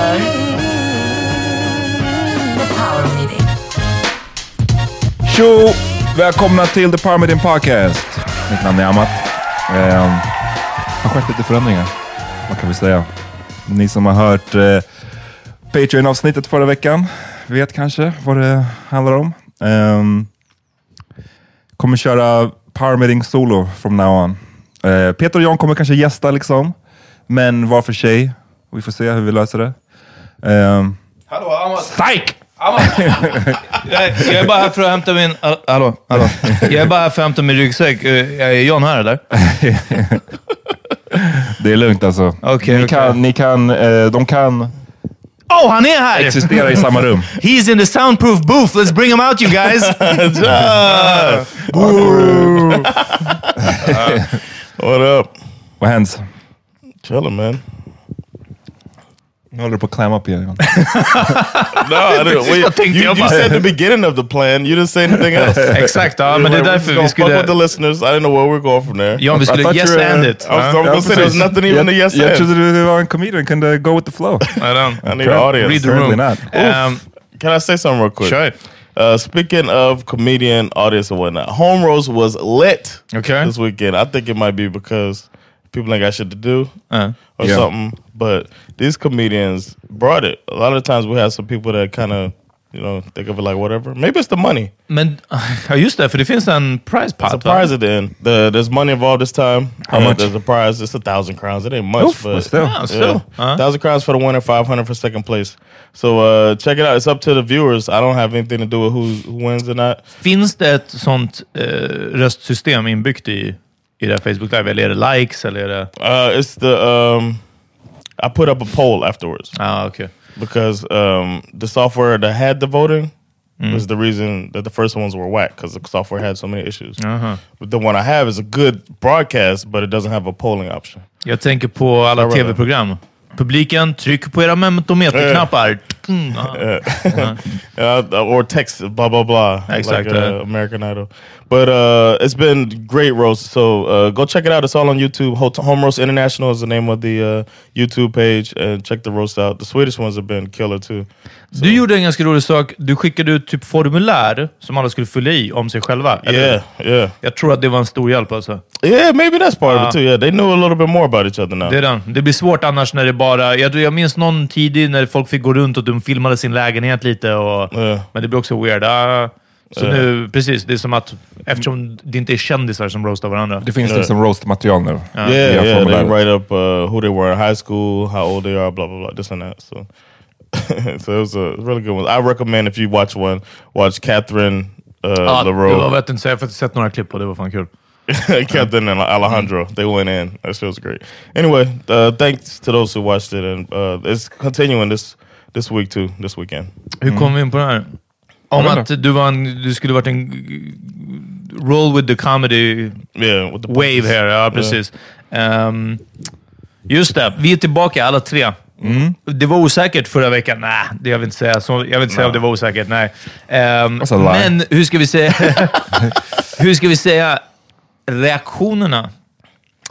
För The Power Meeting. Tjo! Välkomna till The Power Meeting Podcast. Mitt namn är Amat. Eh, har skett lite förändringar, vad kan vi säga? Ni som har hört eh, Patreon-avsnittet förra veckan vet kanske vad det handlar om. Eh, kommer köra Power Meeting solo from now on. Eh, Peter och John kommer kanske gästa liksom, men var för sig. Vi får se hur vi löser det. Eh, Hallå, Amat! Strike! Jag, jag är bara här för att hämta min... all- Hallå, hallå. Jag är bara här för att hämta min ryggsäck. Eh, Är John här eller? Det är lugnt alltså. Okej, ni, okej. kan, ni kan, eh, de kan Oh, han är här! existera i samma rum. He's in the soundproof booth. Let's bring him out you guys! What up? Vad händer? Chilling, man. Nu håller du på att climb up igen. No, I didn't. Precis vad tänkte you, you said the beginning of the plan. You didn't say anything else. Exakt, ja, men det är därför gonna vi fuck with the listeners. I didn't know where we're going from there. John, vi I skulle thought yes you and it. I was, I was Ja, gonna say there's nothing even to yes Jag and. trodde du var en comedian, kunde go with the flow. I don't. I need an audience. Read the Apparently room. not. Um, Can I say something real quick? Sure. Uh, speaking of comedian, audience, and whatnot, Home Roast was lit Okay. this weekend. I think it might be because people ain't got shit to do uh, or Yeah. something. But these comedians brought it. A lot of times we have some people that kind of, you know, think of it like whatever. Maybe it's the money. men, ja just det, för det finns en prize It's a pot. va? prize at the end. The, there's money involved this time. How Uh, much? There's a prize. It's a thousand crowns. It ain't much, Oof, but but still. Yeah, still. Yeah. Uh-huh. Thousand crowns for the winner, five hundred for second place. So uh, check it out. It's up to the viewers. I don't have anything to do with who, who wins or not. Finns det ett sånt eh, röstsystem inbyggt i, i det Facebook Live? Eller är det likes? Eller är det... Uh, it's the um, I put up a poll afterwards Ah, okej. because um, the software that had the voting Mm. was the reason that the first ones were whack because the software had so many issues. Uh-huh. But the one I have is a good broadcast, but it doesn't have a polling option. Jag tänker på alla tv-program. Publiken, tryck på era mentometerknappar. Mm, ah. uh, or text blah blah blah Exactly. like uh, American Idol. But uh, it's been great roast. So uh, go check it out. It's all on YouTube. Ho- Home Roast International is the name of the uh, YouTube page, and check the roast out. The Swedish ones have been killer too. Du gjorde en ganska rolig sak. Du skickade ut typ formulär som alla skulle fylla i om sig själva. eller? Yeah, yeah, Jag tror att det var en stor hjälp alltså. yeah. Maybe that's part of Uh, it too. Yeah, they knew a little bit more about each other now. Det, är den. det blir svårt annars när det bara... Jag, jag minns någon tidig när folk fick gå runt och de filmade sin lägenhet lite. Och, Yeah. Men det blir också weird. Ah, så Ja. nu, precis. Det är som att eftersom det inte är kändisar som roastar varandra. Det finns liksom roast-material nu. Yeah, via yeah. They write up uh, who they were in high school, how old they are, blah blah blah, this and that. So, so it was a really good one. I recommend if you watch one, watch Catherine uh, det LaRoe. var vet inte, jag har sett några klipp och det var fan kul. Captain and Alejandro. They went in. That shit was great. Anyway, uh, thanks to those who watched it, and uh, it's continuing this this week too. This weekend. Hur kom vi in på det här? Om att du, var en, du skulle varit en roll with the comedy Yeah, with the wave här. Ja, precis. Ehm, just det, vi är tillbaka alla tre. Mm. Det var osäkert förra veckan. Nej, det jag vill inte säga. Så, jag vill inte säga om det var osäkert. Nej. Lie. men hur ska vi säga? hur ska vi säga? Reaktionerna.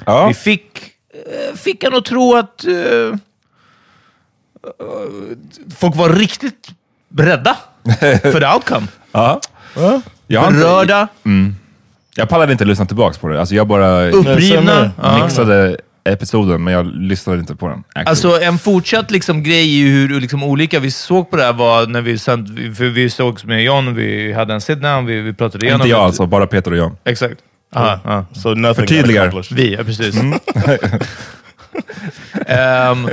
Ja. Vi fick, eh, fick en att tro att eh, folk var riktigt rädda för the outcome. Ja. Jag, Berörda, jag pallade inte lyssna tillbaka på det. Alltså jag bara upprivna. Ja. mixade episoden, men jag lyssnade inte på den. actually. Alltså en fortsatt liksom, grej i hur liksom, olika vi såg på det här var när vi sänd, för vi sågs med John, vi hade en sit down, vi, vi pratade igenom inte jag alltså, bara Peter och jag. Exakt. Aha. So nothing got Förtydligar. Vi, ja precis. Ehm,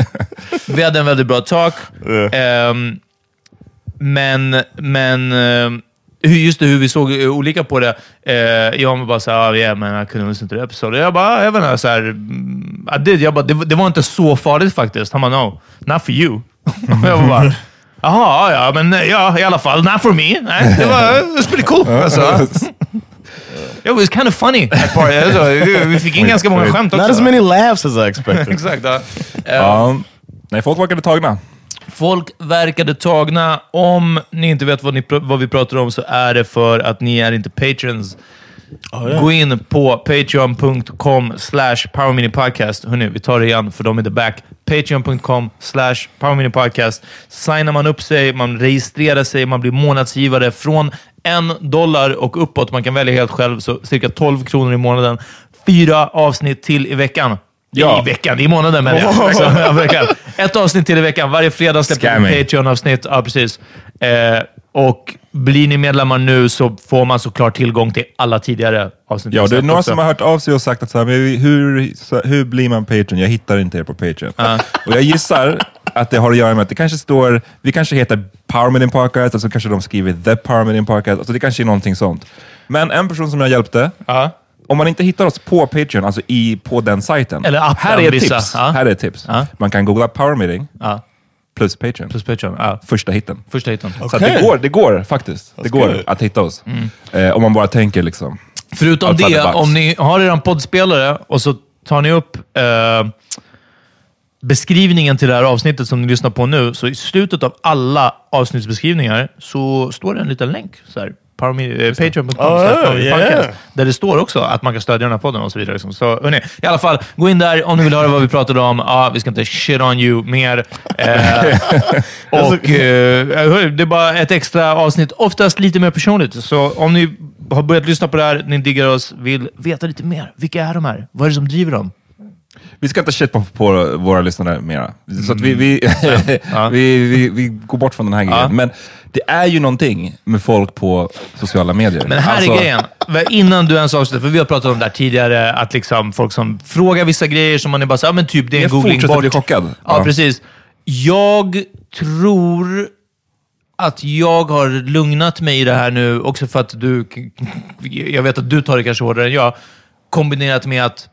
vi hade en väldigt bra talk. Ehm, men, men hur- just det, hur vi såg eh, olika på det. Uh, jag var bara såhär, ah, yeah, men jag kunde lyssna till det episoden. Jag bara, jag vet inte, såhär, mm, I did. Jag bara, det, var- det var inte så farligt faktiskt. Han bara, no, not for you. jag bara, jaha, ja, men eh, ja, i alla fall, not for me. Nej, det var, it was pretty cool. Alltså. It was kind of funny. Alltså, vi fick in ganska många skämt också. Not as many laughs as I expected. Exakt. Ja. Eh, Ja. Nej, folk verkade tagna. Folk verkade tagna. Om ni inte vet vad, ni, vad vi pratar om så är det för att ni är inte patrons. Gå in på patreon.com slash powerminipodcast. Hörrni, vi tar det igen för de är the back. Patreon.com slash powerminipodcast. Signar man upp sig, man registrerar sig, man blir månadsgivare från en dollar och uppåt. Man kan välja helt själv, så cirka 12 kronor i månaden. Fyra avsnitt till i veckan. Ja. I veckan, i månaden menar jag. Ja, veckan. Ett avsnitt till i veckan. Varje fredag släpper vi. Patreon-avsnitt. Ja, precis. Eh, och blir ni medlemmar nu så får man såklart tillgång till alla tidigare avsnitt. Ja, det är några också. som har hört av sig och sagt att så här, hur, så, hur blir man Patreon? Jag hittar inte er på Patreon. Och jag gissar att det har att göra med att det kanske står, vi kanske heter Power Meeting Podcast, och så kanske de skriver The Power Meeting Podcast, alltså det kanske är någonting sånt. Men en person som jag hjälpte, Ja. Om man inte hittar oss på Patreon, alltså i, på den sajten. Eller appen, här är ett vissa. tips. Ja. Här är ett tips. Ja. Man kan googla Power Meeting Ja, plus Patreon. plus Patreon. Ja. Första hitten. Första hiten. Så att Okej. det går, det går faktiskt. det går good. att hitta oss. Mm. Eh, om man bara tänker liksom. Förutom det, om ni har er poddspelare och så tar ni upp eh, beskrivningen till det här avsnittet som ni lyssnar på nu, så i slutet av alla avsnittsbeskrivningar så står det en liten länk. Så här, Patreon.com Oh, Parami yeah. podcast, Där det står också att man kan stödja den här podden och så vidare. Liksom. Så hörni, i alla fall, gå in där om ni vill höra vad vi pratade om. Ja, vi ska inte shit on you mer. Eh, och eh, Det är bara ett extra avsnitt, oftast lite mer personligt. Så om ni har börjat lyssna på det här, ni diggar oss, vill veta lite mer. Vilka är de här? Vad är det som driver dem? Vi ska inte shit på, på våra lyssnare mera. Så vi, vi, vi, vi går bort från den här grejen. Men det är ju någonting med folk på sociala medier. Men här Alltså, är grejen. Innan du ens avslutar, för vi har pratat om det här tidigare, att liksom folk som frågar vissa grejer som man är bara så, ja men typ det är en Jag googling bort. bli chockad. Ja, Ja. precis. Jag tror att jag har lugnat mig i det här nu, också för att du... Jag vet att du tar det kanske hårdare än jag. Kombinerat med att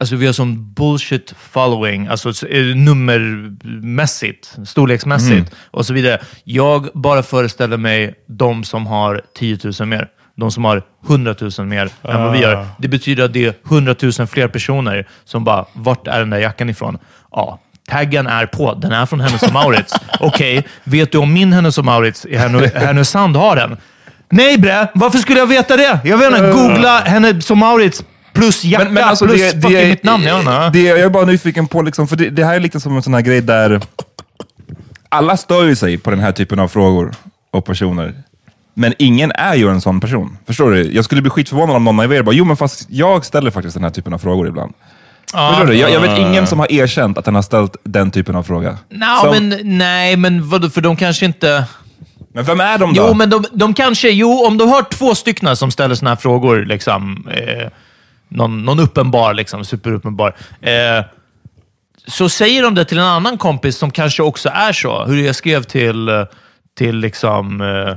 Alltså vi har sån bullshit following, alltså nummermässigt, storleksmässigt Mm. och så vidare. Jag bara föreställer mig de som har 10 000 mer. De som har 100 000 mer än vad vi Ah. gör. Det betyder att det är 100 000 fler personer som bara, vart är den där jackan ifrån? Ja, taggen är på. Den är från Hennes och Mauritz. Okej, vet du om min Hennes och Mauritz i Härnö- Härnösand har den? Nej bre, varför skulle jag veta det? Jag vet inte, googla Hennes och Mauritz plus jacka Men, men alltså plus det, fucking det, mitt namn. Jag det, jag är bara nyfiken på, liksom, för det, det här är lite som en sån här grej där alla stör ju sig på den här typen av frågor och personer. Men ingen är ju en sån person. Förstår du? Jag skulle bli skitförvånad om någon av er bara, jo men fast jag ställer faktiskt den här typen av frågor ibland. Förstår du? Jag, jag vet ingen som har erkänt att den har ställt den typen av fråga. Nå, Som- men, nej, men vadå, för de kanske inte... men vem är de då? Jo, men de, de kanske... Jo, om du har två stycken som ställer såna här frågor, liksom, eh, någon, någon uppenbar, liksom, superuppenbar, eh, så säger de det till en annan kompis som kanske också är så. Hur jag skrev till, eh, till liksom, eh,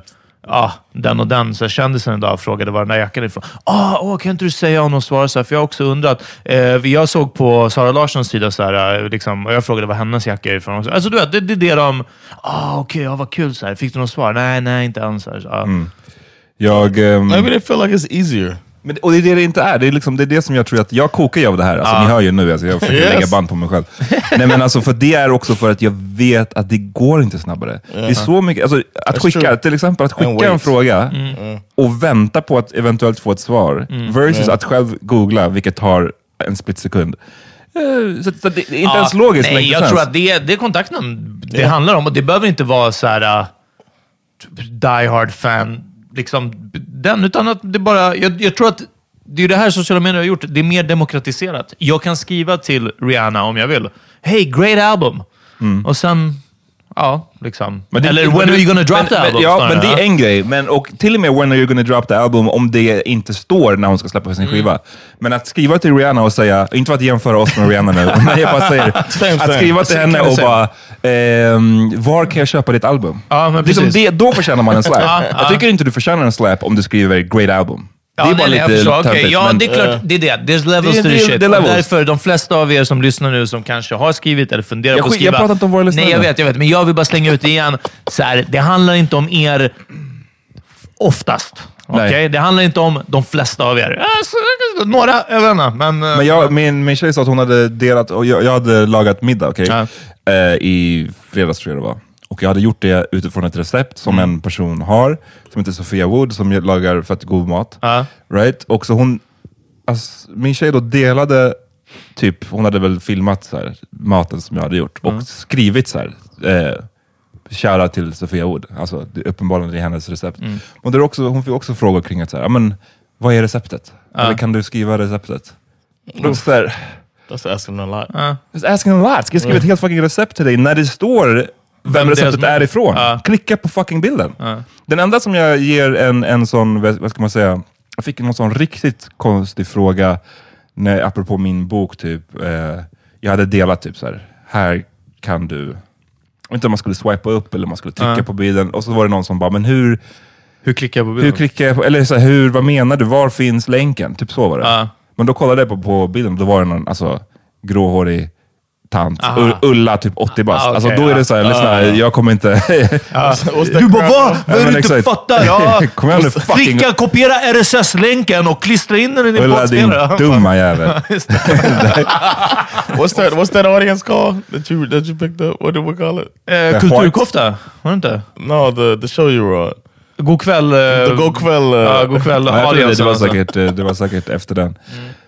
ja, den och den så kändisen idag frågade var den där jackan är ifrån. Ah, åh, kan inte du säga om de svarar så här? För jag har också undrat. Eh, jag såg på Sara Larssons sida så här, eh, liksom, och jag frågade var hennes jacka är ifrån. Alltså du vet, det, det är det de... Ah, okej, ja, vad kul. Så här. Fick du något svar? Nej, nej, inte än. Så här, så, ah. Jag... ehm, Maybe they feel like it's easier. Men, och det är det det inte är. Det är, liksom, det är det som jag tror att jag kokar ju av det här. Alltså, Ni hör ju nu, alltså, jag försöker Yes. lägga band på mig själv. Nej, men alltså, för det är också för att jag vet att det går inte snabbare. Det är så mycket, alltså, att That's skicka, true. till exempel att skicka en fråga och vänta på att eventuellt få ett svar, versus att själv googla, vilket tar en split sekund. Eh, Så, så det, är inte ens logiskt. Nej, jag sense. tror att det det är kontakten det handlar om. Och det behöver inte vara så här uh, die hard fan, liksom den, utan att det bara... Jag, jag tror att det är det här sociala medier har gjort. Det är mer demokratiserat. Jag kan skriva till Rihanna om jag vill. Hey, great album! Och sen, ja, liksom. Mm. Men det- Eller when du- are you gonna drop men, the album? Men, ja, snarare, men det är en grej. Men, och till och med when are you gonna drop the album, om det inte står när hon ska släppa Mm. sin skiva. Men att skriva till Rihanna och säga, inte för att jämföra oss med Rihanna nu, men jag bara säger, Same, att same. skriva till henne och bara, ehm, var kan jag köpa ditt album? Ja, men liksom det, då förtjänar man en slap. Ja, Jag tycker inte du förtjänar en slap om du skriver great album. Ja, det är bara nej, lite förstår. Töntigt, Ja, men- det är klart. Det är det. There's levels Det- to the shit. det därför, de flesta av er som lyssnar nu, som kanske har skrivit eller funderar Jag på att skit- jag skriva... pratar inte om våra lyssnare Nej, jag vet, jag vet. Men jag vill bara slänga ut det igen. Så här, det handlar inte om er oftast. Okej? Det handlar inte om de flesta av er. Några, jag vet inte. Men, eh, Men jag, min, min tjej sa att hon hade delat, och jag, jag hade lagat middag okej? Ja. Eh, i fredags tror jag det var. Och jag hade gjort det utifrån ett recept som Mm. en person har, som heter Sofia Wood, som lagar fett god mat. Ja. Right? Och så hon, alltså, min tjej då delade, typ, hon hade väl filmat så här, maten som jag hade gjort och Mm. skrivit så här, eh, shoutout till Sofia Wood. Alltså, det, uppenbarligen det är hennes recept. Mm. Och det är också, hon fick också frågor kring att, så här, men, vad är receptet? Eller kan du skriva receptet? Och då så här, That's asking a lot. Just asking a lot. Ska jag skriva ett helt fucking recept till dig när det står vem, receptet är ifrån? Ja. Klicka på fucking bilden. Den enda som jag ger en, en sån, vad ska man säga, jag fick någon sån riktigt konstig fråga, när, apropå min bok typ. Eh, jag hade delat typ så här, här kan du, inte om man skulle swipa upp eller om man skulle trycka Ja. på bilden. Och så var det någon som bara, men hur, hur klickar jag på hur bilden? klickar jag på, eller så här, hur, vad menar du, var finns länken? Typ så var det. Ja. Men då kollade jag på, på bilden då var det någon alltså, gråhårig tant, Aha. Ulla, typ 80 bast. Ah, okej, alltså, då är det så här, lyssna, jag kommer inte... Du bara va? Vad är det du inte exakt. fattar? Ja. Kom igen nu, fucking- Klicka, kopiera RSS-länken och klistra in den i din Ulla din poddspelare. dumma jävel. What's that? What's that audience called that you that you picked up? What do we call it? Eh, kulturkofta, var det inte? No, the the show you were on. God kväll. eh, The Go Quell. Uh, Ja, god kväll. Ja, det, det, var alltså. säkert, eh, det var säkert efter den.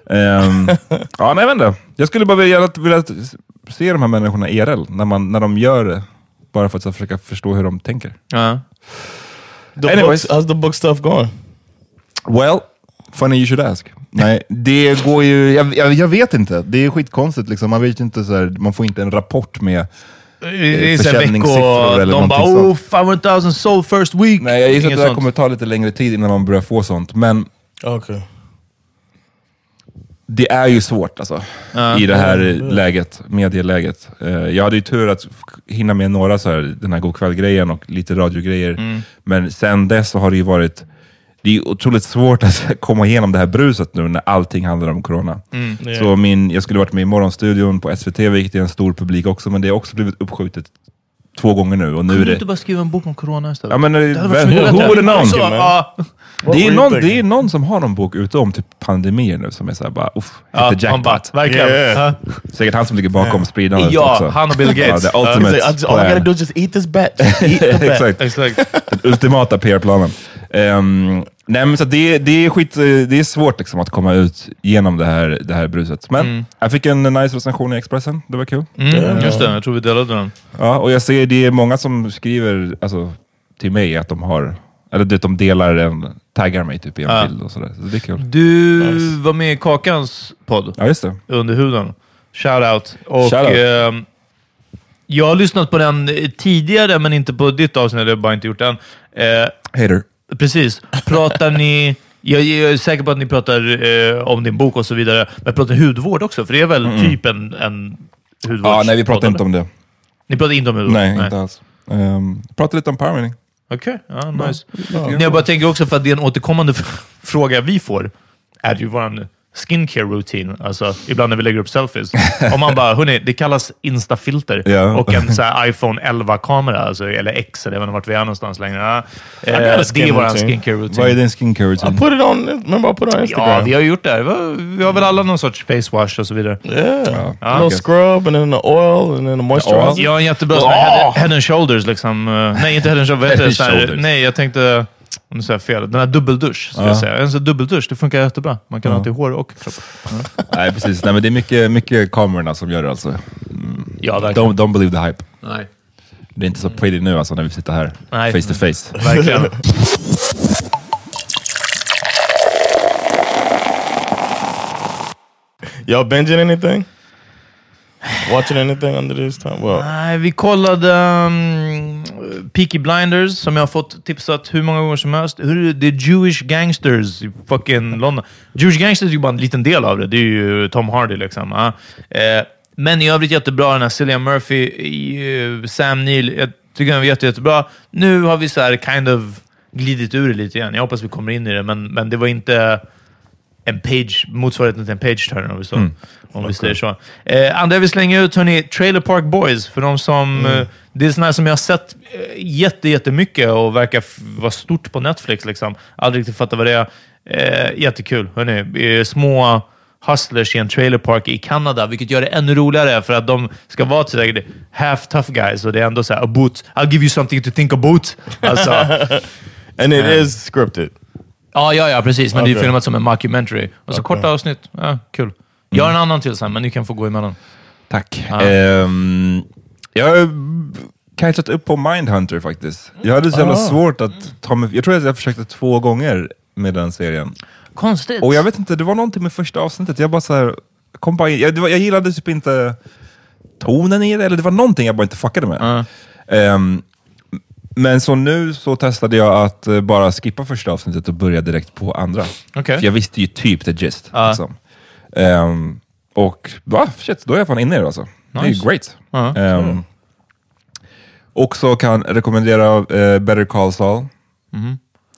Ehm, ja, nej, jag vet inte. Jag skulle bara vilja, vilja se de här människorna IRL, när, man, när de gör det. Bara för att så, försöka förstå hur de tänker. Ja. the Anyways. books, how's the book stuff going? Well, funny you should ask. Nej, det går ju... Jag, jag, jag vet inte. Det är skitkonstigt. Liksom. Man, vet inte, så här, man får inte en rapport med... Här försäljningssiffror eller de bara oh, 500 000 sold first week. Nej, jag gissar att det kommer ta lite längre tid innan man börjar få sånt. Men Okay. Det är ju svårt alltså, i det här läget, medieläget. Eh, jag hade ju tur att hinna med några, så här, den här godkväll-grejen och lite radiogrejer. Mm. Men sen dess så har det ju varit det är otroligt svårt att komma igenom det här bruset nu när allting handlar om corona. Mm. Så min, jag skulle varit med i Morgonstudion på SVT, vilket är en stor publik också, men det har också blivit uppskjutet två gånger nu. Och nu Kan är du det... inte bara skriva en bok om corona istället? Ja, men, eh, Det hade varit vem- så mycket who would have known? Ja. Det är, någon, det är någon som har någon bok ute om typ pandemier nu som är såhär bara, uff, Ja, hit the han bara, jackpot. verkligen. Yeah. Ja. Säkert han som ligger bakom spridandet Ja, också. han och Bill Gates. Ja, the ultimate He's like, I just, all I plan. gotta do is just eat this bat. Just eat the bat. Exakt. Exakt. Den ultimata PR-planen. Ehm, nej, men så det, det, är skit, eh, det är svårt liksom att komma ut genom det här, det här bruset. Men jag fick en nice recension i Expressen, det var kul. Mm, just det, jag tror vi delade den. Ja, och jag ser det är många som skriver alltså, till mig att de har, eller det, de delar en, taggar mig typ i en Ja. bild och sådär. Så det är kul. Du var med i Kakans podd, Ja, just det. Under huden. Shout out. Och, Shout out. ehm, jag har lyssnat på den eh, tidigare, men inte på ditt avsnitt. Jag har bara inte gjort den. Eh, Hater. Precis. Pratar ni... Jag, jag är säker på att ni pratar eh, om din bok och så vidare, men pratar hudvård också? För det är väl typ en, en hudvårds... Ja, nej, vi pratar inte om det. Ni pratar inte om hudvård? Nej, inte alls. Um, pratar lite om powermeeting. Okej, ja, nice. Nej, jag bara tänker också för att det är en återkommande fråga vi får, är ju vår skincare routine. Alltså, ibland när vi lägger upp selfies. Om man bara, hörni, det kallas instafilter Ja. och en så här, iPhone 11-kamera, alltså, eller X, eller jag vet inte vart vi är någonstans längre. Ja, eh, det är vår skincare routine. Vad är din skincare I routine? put it on, remember I put it on Instagram? Ja, vi har gjort det. Vi har väl alla någon sorts face wash och så vidare. Yeah. Ja. A little scrub and then the oil and then the moisturizer. En jättebra här head, head and shoulders. Liksom. Eh, Nej, inte head and shoulders. Head and shoulders. Nej, jag tänkte... Om du säger fel. Den här dubbeldusch, ska Ja. jag säga. En sån dubbeldusch, det funkar jättebra. Man kan ha till hår och kropp. Nej, precis. Nej, men det är mycket, mycket kamerorna som gör det alltså. Ja, verkligen. Don't, don't believe the hype. Nej. Det är inte så pretty nu alltså när vi sitter här Nej. face to face. Verkligen. Y'all binging anything? Watching anything under this time? Well, Nej, vi kollade um, Eh, Peaky Blinders, som jag har fått tipsat hur många gånger som helst. Hur är det? är Jewish Gangsters i fucking London. Jewish Gangsters är ju bara en liten del av det. Det är ju Tom Hardy liksom. Uh, men i övrigt jättebra. Den här Cillian Murphy, eh, Sam Neill. Jag tycker den var jätte, jättebra. Nu har vi så här kind of glidit ur det lite igen. Jag hoppas vi kommer in i det, men, men det var inte en page, motsvarigheten till en page turner så, om vi säger så. Eh, andra jag vill slänga ut, hörni, Trailer Park Boys. För de som, eh, det är sådana som jag har sett eh, jätte, jättemycket och verkar vara stort på Netflix. Liksom. Aldrig riktigt fattat vad det är. Eh, jättekul. Hörni, eh, små hustlers i en trailer park i Kanada, vilket gör det ännu roligare för att de ska vara det, half tough guys och det är ändå så här, about, I'll give you something to think about. Alltså, and it is scripted. Ja, ja, ja, precis. Men det är Okej. filmat som en mockumentary. Och så korta avsnitt. Ja, kul. Jag har en annan till sen, men ni kan få gå emellan. Tack. Ehm, jag har catchat upp på Mindhunter faktiskt. Jag hade så jävla Ah. svårt att ta mig... Jag tror att jag försökte två gånger med den serien. Konstigt. Och jag vet inte, det var någonting med första avsnittet. Jag bara så här, kom bara in. Jag, det var, jag gillade typ inte tonen i det, eller det var någonting jag bara inte fuckade med. Ehm, men så nu så testade jag att eh, bara skippa första avsnittet och börja direkt på andra. Okej. För jag visste ju typ the gist. Ja. Liksom. Ehm, och va, shit, då är jag fan inne i det alltså. Det är ju Nice. great. Ja. Ehm, också kan rekommendera eh, Better Call Saul.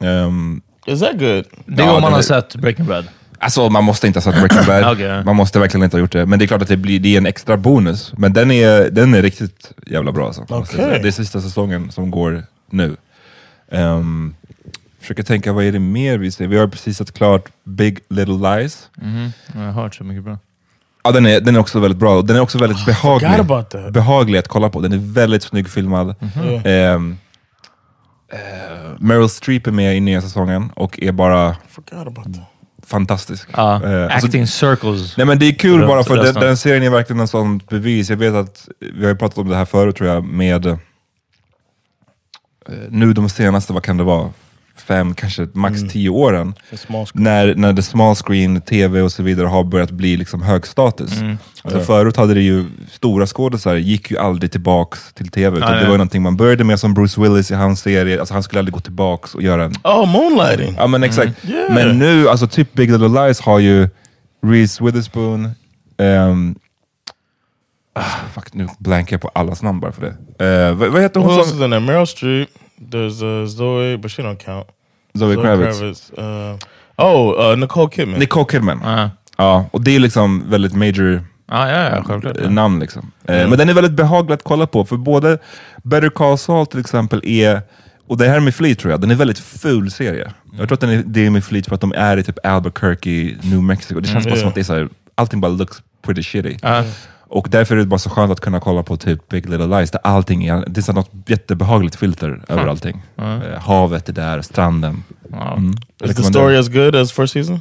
Ehm, Is that good? Det är Ja, om man har sett Breaking Bad. Alltså man måste inte ha sett Breaking Bad. Okej. Man måste verkligen inte ha gjort det. Men det är klart att det, blir, det är en extra bonus. Men den är, den är riktigt jävla bra. Alltså, Okej. säga. Det är sista säsongen som går nu. Um, försöker tänka, vad är det mer vi ser? Vi har precis sett klart Big Little Lies. Jag har hört så mycket bra. Ja, den, är, den är också väldigt bra. Den är också väldigt behaglig. about that. behaglig att kolla på. Den är väldigt snygg filmad. Ehm, eh, Meryl Streep är med i nya säsongen och är bara Forgot about that. Fantastisk. Ja, Eh, alltså- acting circles. Nej men det är kul bara för den, den serien är verkligen en sån bevis. Jag vet att, vi har ju pratat om det här förut tror jag, med eh, nu de senaste, vad kan det vara, fem, kanske max tio åren. När, när the small screen, tv och så vidare har börjat bli liksom hög status. Alltså förut hade det ju, stora skådisar gick ju aldrig tillbaks till tv. Utan Nej, det var ju någonting man började med som Bruce Willis i hans serie, alltså han skulle aldrig gå tillbaks och göra en Oh, moonlighting. Ja men exakt. Yeah. Men nu, alltså typ Big Little Lies har ju Reese Witherspoon, ehm, ah, fuck nu blankar jag på allas namn bara för det. Eh, vad, vad heter hon is som... Meryl Streep. There's uh, Zoe, but she don't count. Zoe Kravitz. Uh, oh, uh, Nicole Kidman. Nicole Kidman. Ja, Ja, och det är liksom väldigt major ja, ja, ja självklart. Ja. namn liksom. Eh, Men den är väldigt behaglig att kolla på, för både Better Call Saul till exempel är, och det här med Fleet tror jag, den är väldigt ful serie. Jag tror att den är, det är med Fleet för att de är i typ Albuquerque, New Mexico. Det känns bara som Yeah. att det är så här, allting bara looks pretty shitty. Ja. Och därför är det bara så skönt att kunna kolla på typ Big Little Lies, där allting är, det är så något jättebehagligt filter över allting. Eh, havet är där, stranden. Mm. is the story as good as first season?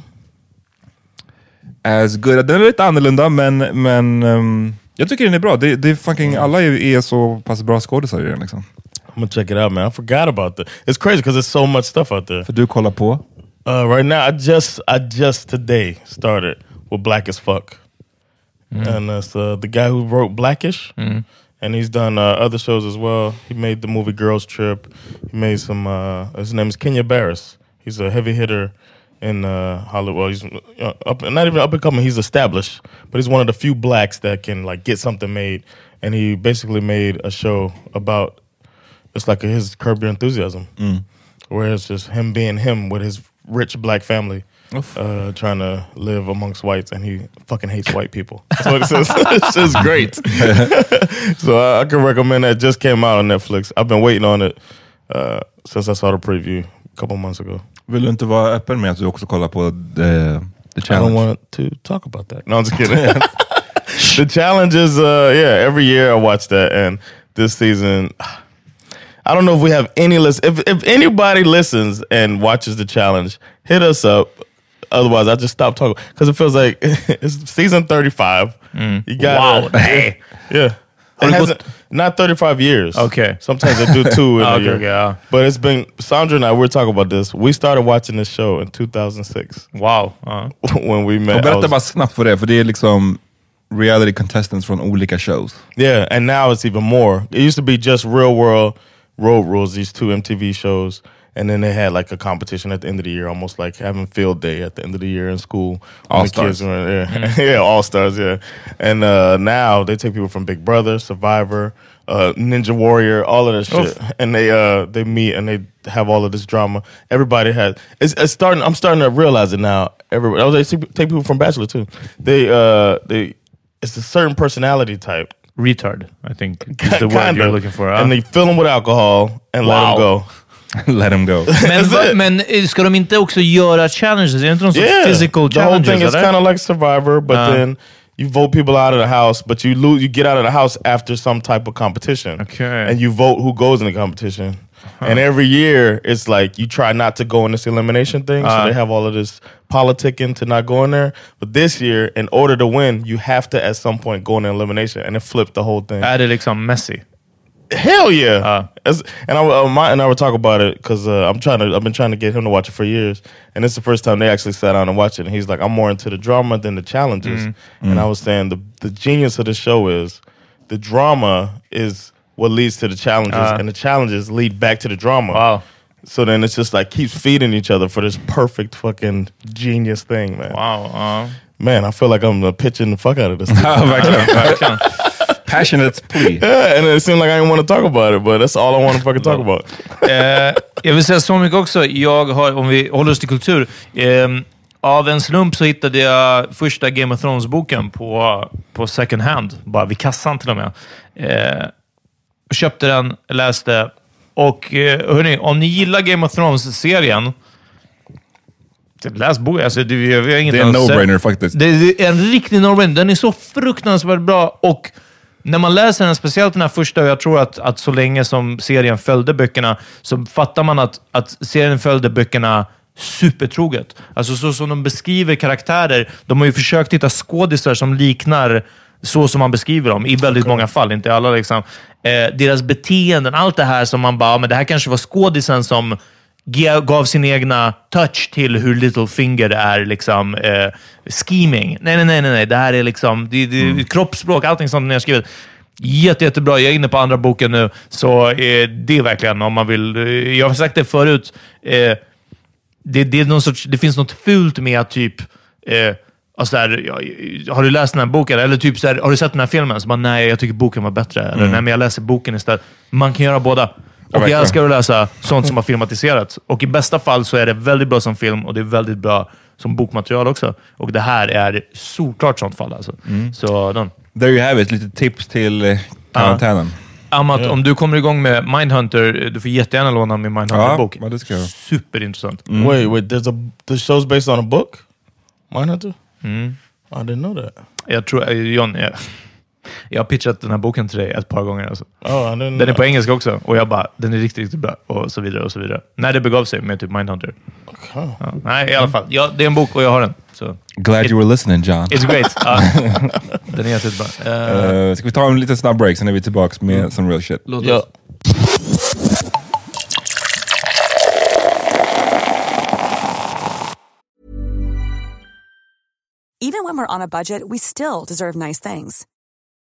As good. Den är lite annorlunda, men, men ehm, jag tycker den är bra. Det, det fucking, alla är, är så pass bra skådisar i den. Liksom. I'm gonna check it out, man. I forgot about that. It's crazy because there's so much stuff out there. För du kollar på? Uh, right now, I just, I just today started with Black as Fuck, and it's uh, the guy who wrote Blackish, and he's done uh, other shows as well. He made the movie Girls Trip. He made some. Uh, his name is Kenya Barris. He's a heavy hitter in uh, Hollywood. He's uh, up, not even up and coming. He's established, but he's one of the few blacks that can like get something made. And he basically made a show about It's like his Curb Your Enthusiasm, where it's just him being him with his rich black family. Uh, trying to live amongst whites, and he fucking hates white people. That's what it says. it's just great. so I, I can recommend that. It Just came out on Netflix. I've been waiting on it uh, since I saw the preview a couple months ago. Vill du inte vara öppen med att du också kollar på The, the I don't want to talk about that. No, I'm just kidding. the challenge is, uh, yeah, every year I watch that, and this season, I don't know if we have any list. If if anybody listens and watches the challenge, hit us up. Otherwise, I just stop talking because it feels like it's season thirty-five. Mm. You got Wow, nej. yeah. It hasn't, not 35 years. Okay. Sometimes they do two in a Okay, year. okay, yeah. But it's been, Sandra and I, we're talking about this. We started watching this show in 2006 Wow. ja. Uh-huh. when we met. Och I berätta was- bara snabbt för det, för det är liksom reality contestants från olika shows. Yeah, and now it's even more. It used to be just real world road rules, these two MTV shows. And then they had like a competition at the end of the year, almost like having field day at the end of the year in school. when the All-Stars. kids were- yeah, yeah, all stars, yeah. And uh, now they take people from Big Brother, Survivor, uh, Ninja Warrior, all of this shit, and they uh, they meet and they have all of this drama. Everybody has. It's, it's starting. I'm starting to realize it now. Everybody, oh, they take people from Bachelor too. They uh, they. It's a certain personality type. Retard, I think is the word you're looking for. ja. And they fill them with alcohol and let them go. Let them go. Men, That's va, it. men eh, ska de inte också göra challenges? Är det inte någon sorts Yeah, physical the whole thing is kind of like Survivor, but Uh. then you vote people out of the house, but you lose. You get out of the house after some type of competition, Okay. and you vote who goes in the competition. And every year, it's like you try not to go in this elimination thing, so Uh. they have all of this politicking to not go in there. But this year, in order to win, you have to at some point go in an elimination, and it flipped the whole thing. Är det liksom Messi? Hell yeah! Uh. As- and I, uh, my, and I were talking about it because uh, I'm trying to. I've been trying to get him to watch it for years, and it's the first time they actually sat down and watched it. And he's like, "I'm more into the drama than the challenges." And I was saying the the genius of the show is the drama is what leads to the challenges, Uh. and the challenges lead back to the drama. Wow. So then it's just like keeps feeding each other for this perfect fucking genius thing, man. Wow. ja. Man, I feel like I'm uh, pitching the fuck out of this. Passionate plea. yeah, and it seemed like I didn't want to talk about it, but that's all I want to fucking talk about. Eh, jag vill säga så mycket också. Jag har, om vi håller oss till kultur. ehm, av en slump så hittade jag första Game of Thrones-boken på, på second hand. Bara vid kassan till och med. Eh, köpte den, läste. Och eh, hörni, om ni gillar Game of Thrones-serien, läs boken. Alltså, det, jag, jag har inget Det är en no-brainer faktiskt. Det är en riktig no-brainer. Den är så fruktansvärt bra och när man läser den, speciellt den här första, och jag tror att, att så länge som serien följde böckerna, så fattar man att, att serien följde böckerna supertroget. Alltså så som de beskriver karaktärer. De har ju försökt hitta skådisar som liknar så som man beskriver dem, i väldigt många fall, inte alla. Liksom. Eh, deras beteenden, allt det här som man bara, "Ja, men det här kanske var skådisen som gav sin egna touch till hur Littlefinger är liksom eh, scheming. Nej, nej, nej, nej. Det här är liksom det, det, kroppsspråk, allting sånt ni har skrivit. Jätte, jättebra. Jag är inne på andra boken nu, så eh, det är verkligen om man vill. eh, Jag har sagt det förut. Eh, det, det, är någon sorts, det finns något fult med att typ... Eh, alltså ja, har du läst den här boken? Eller typ så här, har du sett den här filmen? Så bara, nej, jag tycker boken var bättre. Eller nej, men jag läser boken istället. Man kan göra båda. Och jag älskar att läsa sånt som har filmatiserats. Och i bästa fall så är det väldigt bra som film och det är väldigt bra som bokmaterial också. Och det här är solklart sånt fall. Alltså. Så den. There you have it, lite tips till eh, karantänen. Amat, om du kommer igång med Mindhunter, du får jättegärna låna min Mindhunter-bok. Ja, det ska jag. Superintressant. Wait, wait. There's a the show's based on a book. Mindhunter. I didn't know that. Jag tror, eh, John, jag, jag har pitchat den här boken till dig ett par gånger. Alltså. Oh, didn't. Den är på engelska också och jag bara, den är riktigt, riktigt bra. Och så vidare och så vidare. När det begav sig med typ Mindhunter. Ja, nej, i alla fall. Ja, det är en bok och jag har den. Så. Glad you were listening John. It's great. Ja. den är jättebra. Uh, Uh, ska vi ta en liten snabb break, sen är vi tillbaka med some real shit. låt oss. Even when we're on a budget, we still deserve nice things.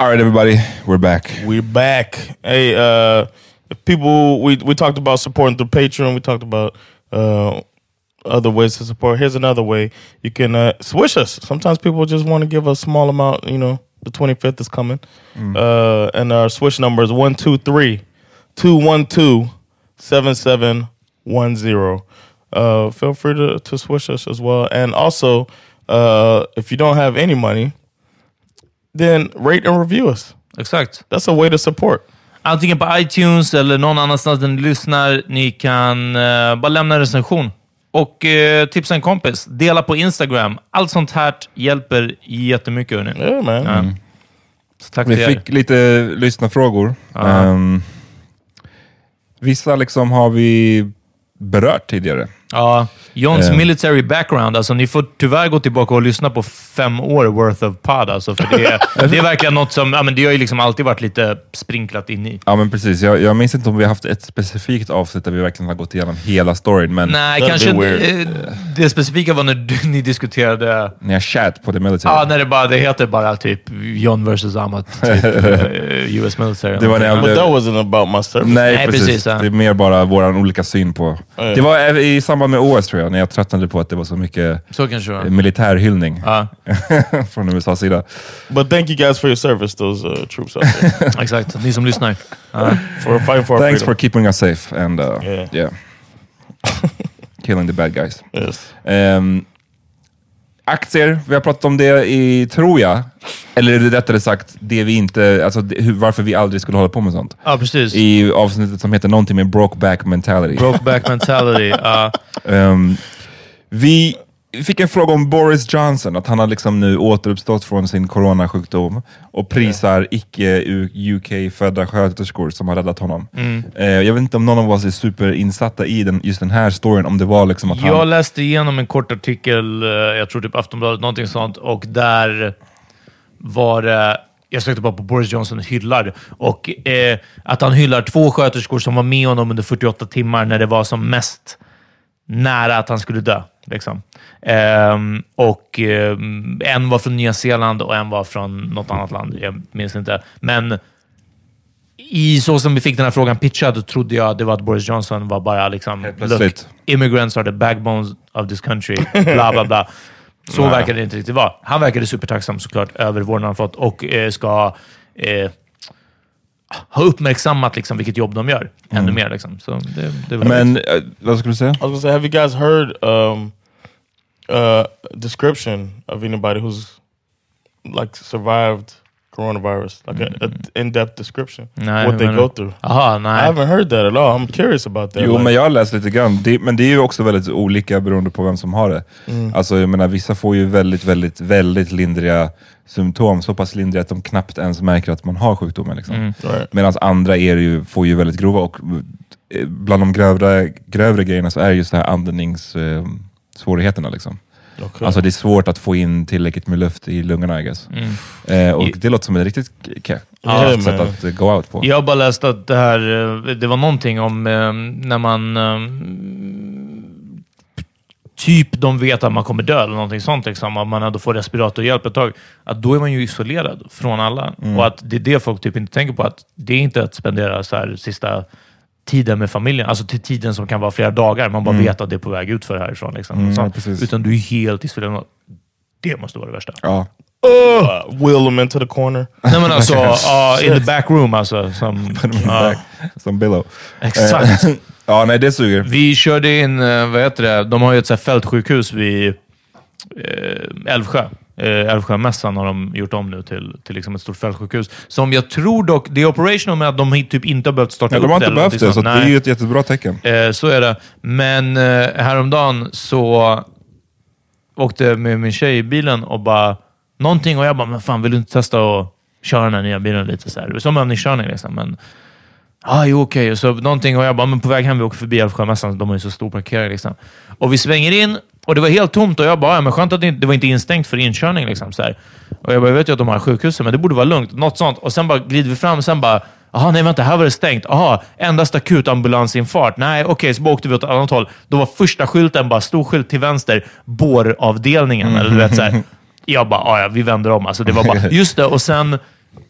All right, everybody, we're back. We're back. Hey, uh, if people, we we talked about supporting through Patreon. We talked about uh, other ways to support. Here's another way you can uh, swish us. Sometimes people just want to give a small amount. You know, the 25th is coming, uh, and our swish number is one two three two one two seven seven one zero. Uh, feel free to to swish us as well, and also uh, if you don't have any money, then rate and review us. Exakt. That's a way to support. Antingen på iTunes eller någon annanstans där ni lyssnar. Ni kan eh, bara lämna en recension. Och eh, tipsa en kompis. Dela på Instagram. Allt sånt här hjälper jättemycket. Hörni. Yeah, man. Ja. Så tack Vi till er. fick lite lyssnarfrågor. Ja. Ehm, vissa liksom har vi berört tidigare. Ja, Johns Eh. military background. Alltså, ni får tyvärr gå tillbaka och lyssna på fem år worth of pod. Alltså, för det, är, det är verkligen något som... Ja, men det har ju liksom alltid varit lite sprinklat in i. Ja, men precis. Jag, jag minns inte om vi har haft ett specifikt avsnitt där vi verkligen har gått igenom hela storyn, men Nej, kanske... eh, Det specifika var när du, ni diskuterade... ni har chat på the military. Ja, när det, bara, det heter bara typ John versus Amat, typ eh, US military. Det var när jag But that wasn't about my service. Nej, Nej, precis. precis, ja. Det är mer bara vår olika syn på... Det var eh, i samband med OS tror jag, när jag tröttnade på att det var så mycket Så kanske det eh, militärhyllning Ja, från USAs sida. But thank you guys for your service, those uh, troops out there, exakt. Ni som lyssnar. for fighting for our Thanks for keeping us safe and uh, Yeah. yeah. killing the bad guys. Yes. Ehm, aktier, vi har pratat om det i, tror jag, eller rättare sagt, det vi inte, alltså, det, hur, varför vi aldrig skulle hålla på med sånt. Ja, precis. I avsnittet som heter någonting med brokeback mentality. Brokeback mentality. Ja. Ehm, vi fick en fråga om Boris Johnson, att han har liksom nu återuppstått från sin coronasjukdom och prisar icke UK-födda sköterskor som har räddat honom. Eh, jag vet inte om någon av oss är superinsatta i den, just den här storyn, om det var liksom att Jag han... läste igenom en kort artikel, eh, jag tror typ Aftonbladet, någonting sånt, och där var det... Jag sökte bara på Boris Johnson hyllar och eh, att han hyllar två sköterskor som var med honom under 48 timmar när det var som mest nära att han skulle dö. Liksom. Ehm, och ehm, En var från Nya Zeeland och en var från något annat land. Jag minns inte. Men i så som vi fick den här frågan pitchad, trodde jag det var att Boris Johnson var bara liksom... Look, immigrants are the backbones of this country. Bla, bla, bla. Så verkar det inte riktigt vara. Han verkade supertacksam såklart över vården han fått och eh, ska eh, ha uppmärksammat liksom, vilket jobb de gör ännu mer. Liksom. Så det, det var Men, eh, vad skulle du säga? I was gonna say, have you guys heard um, uh, description of anybody who's like survived coronavirus, like a, a in-depth description, Nej, what they men- go through? Aha, I nej. haven't heard that at all. I'm curious about that. Jo, like- men jag har läst lite grann. Det, men det är ju också väldigt olika beroende på vem som har det. Alltså, jag menar, vissa får ju väldigt, väldigt, väldigt lindriga symptom. Så pass lindriga att de knappt ens märker att man har sjukdomen. Liksom. Right. Medan andra är ju, får ju väldigt grova. Och eh, bland de grövre, grövre grejerna så är just det här andningssvårigheterna. Eh, liksom. Okay. Alltså det är svårt att få in tillräckligt med luft i lungorna, I guess. Eh, och I- det låter som ett riktigt ke- Ja, sätt att eh, go out på. Jag har bara läst att det här, eh, det var någonting om eh, när man eh, typ de vet att man kommer dö eller någonting sånt, liksom, att man ändå får respiratorhjälp ett tag, att då är man ju isolerad från alla. Mm. Och att det är det folk typ inte tänker på, att det är inte att spendera så här, sista tiden med familjen, alltså till tiden som kan vara flera dagar. Man bara Mm. vet att det är på väg ut för härifrån. Liksom, Mm, sånt. ja. Utan du är helt isolerad. Det måste vara det värsta. Ja. Uh, wheel them into the corner. Nej men alltså, ja, in the back room alltså. Som, ja. Som Billow. Exakt. Eh, ja, nej det suger. Vi körde in, eh, vad heter det, de har ju ett så här fältsjukhus vid eh, Älvsjö. Eh, Älvsjömässan har de gjort om nu till, till liksom ett stort fältsjukhus. Som jag tror dock, det är operational med att de typ inte har behövt starta Ja, upp de har inte behövt det, så det är ju ett jättebra tecken. Eh, så är det. Men eh, häromdagen så åkte med min tjej i bilen och bara någonting och jag bara, men fan vill du inte testa att köra den här nya bilen lite så här? Som övningskörning liksom. Men, ah, jo, okej. Och Så någonting och jag bara, men på väg hem, vi åker förbi Älvsjömässan, de har ju så stor parkering liksom. Och vi svänger in och det var helt tomt och jag bara, ja, men skönt att det, det var inte instängt för inkörning liksom. Så här. Och jag bara, jag vet ju att de har sjukhuset, men det borde vara lugnt. Något sånt. Och sen bara glider vi fram och sen bara, Jaha, nej vänta, här var det stängt. Jaha, endast akut ambulansinfart. Nej, okej, så bara åkte vi åt ett annat håll. Då var första skylten bara stor skylt till vänster, båravdelningen. Eller du vet, så här. Jag bara, "Ah, ja, vi vänder om. Alltså, det var bara, just det, och sen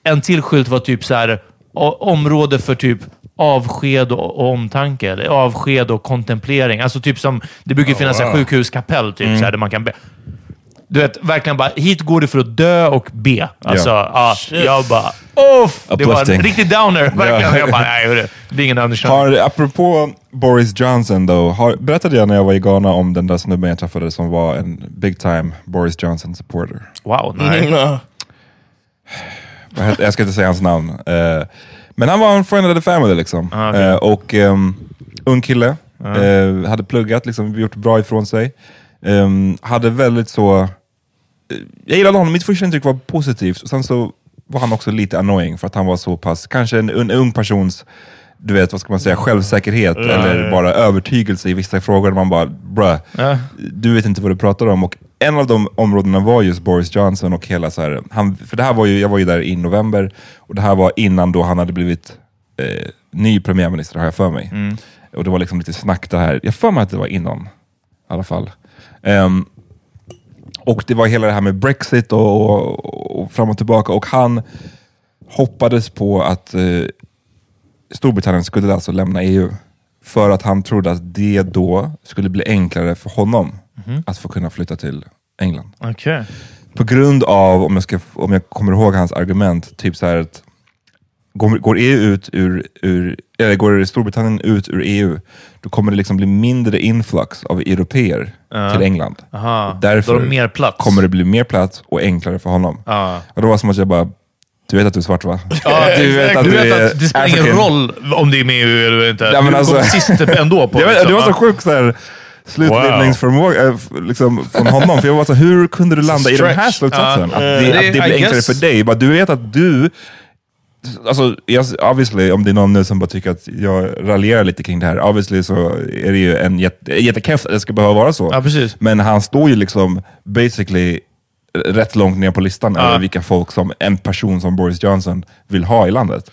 en till skylt var typ så här, område för typ avsked och, och omtanke. Eller avsked och kontemplering. Alltså typ som, det brukar finnas en wow. sjukhuskapell typ, Mm. så här, där man kan be. Du vet, verkligen bara, hit går du för att dö och be. Alltså, ja. jag bara, off! Det var en riktig downer. Verkligen. Ja. Jag bara, nej, hörru, det är ingen. Har, apropå Boris Johnson då, har, berättade jag när jag var i Ghana om den där snubben jag träffade som var en big time Boris Johnson supporter. Wow, nej. Heter- Jag ska inte säga hans namn. Eh, men han var en friend of the family liksom. Ah, okej. Eh, och um, ung kille, eh, hade pluggat, liksom, gjort bra ifrån sig. Ehm, hade väldigt så... eh, jag gillade honom, mitt första intryck var positivt. Och sen så var han också lite annoying för att han var så pass, kanske en, en ung persons du vet, vad ska man säga, självsäkerhet Ja, eller bara övertygelse i vissa frågor. Man bara, bruh, Ja. du vet inte vad du pratar om. Och en av de områdena var just Boris Johnson och hela så här, han, för det här var ju, jag var ju där i november och det här var innan då han hade blivit eh, ny premiärminister har jag för mig. Och det var liksom lite snack det här, jag för mig att det var innan i alla fall. Ehm, och det var hela det här med Brexit och, och, och fram och tillbaka och han hoppades på att eh, Storbritannien skulle alltså lämna EU för att han trodde att det då skulle bli enklare för honom att få kunna flytta till England. Okej. På grund av, om jag, ska, om jag kommer ihåg hans argument, typ så här att går, går EU ut ur, ur eller går Storbritannien ut ur EU, då kommer det liksom bli mindre influx av europeer Ja. till England. Aha. Därför Då har de mer plats. kommer det bli mer plats och enklare för honom. Ja. Och det var som att jag bara, du vet att du är svart va? Ja, du vet att du du vet är att det spelar ingen roll om det är med EU eller inte. Ja, men du alltså- kom sist ändå på Jag vet, liksom. det var så sjukt så här, slutledningsförmåga äh, f- liksom, från honom. För jag var så hur kunde du landa i den här Stretch. slutsatsen? Ja. Att, Eh, det, det- att det blir enklare för dig. Bara, du vet att du... Alltså, jag, obviously, om det är någon nu som bara tycker att jag raljerar lite kring det här, obviously så är det ju en jätte, jättekräft att det ska behöva vara så. Ja. Men han står ju liksom basically rätt långt ner på listan över vilka folk som en person som Boris Johnson vill ha i landet.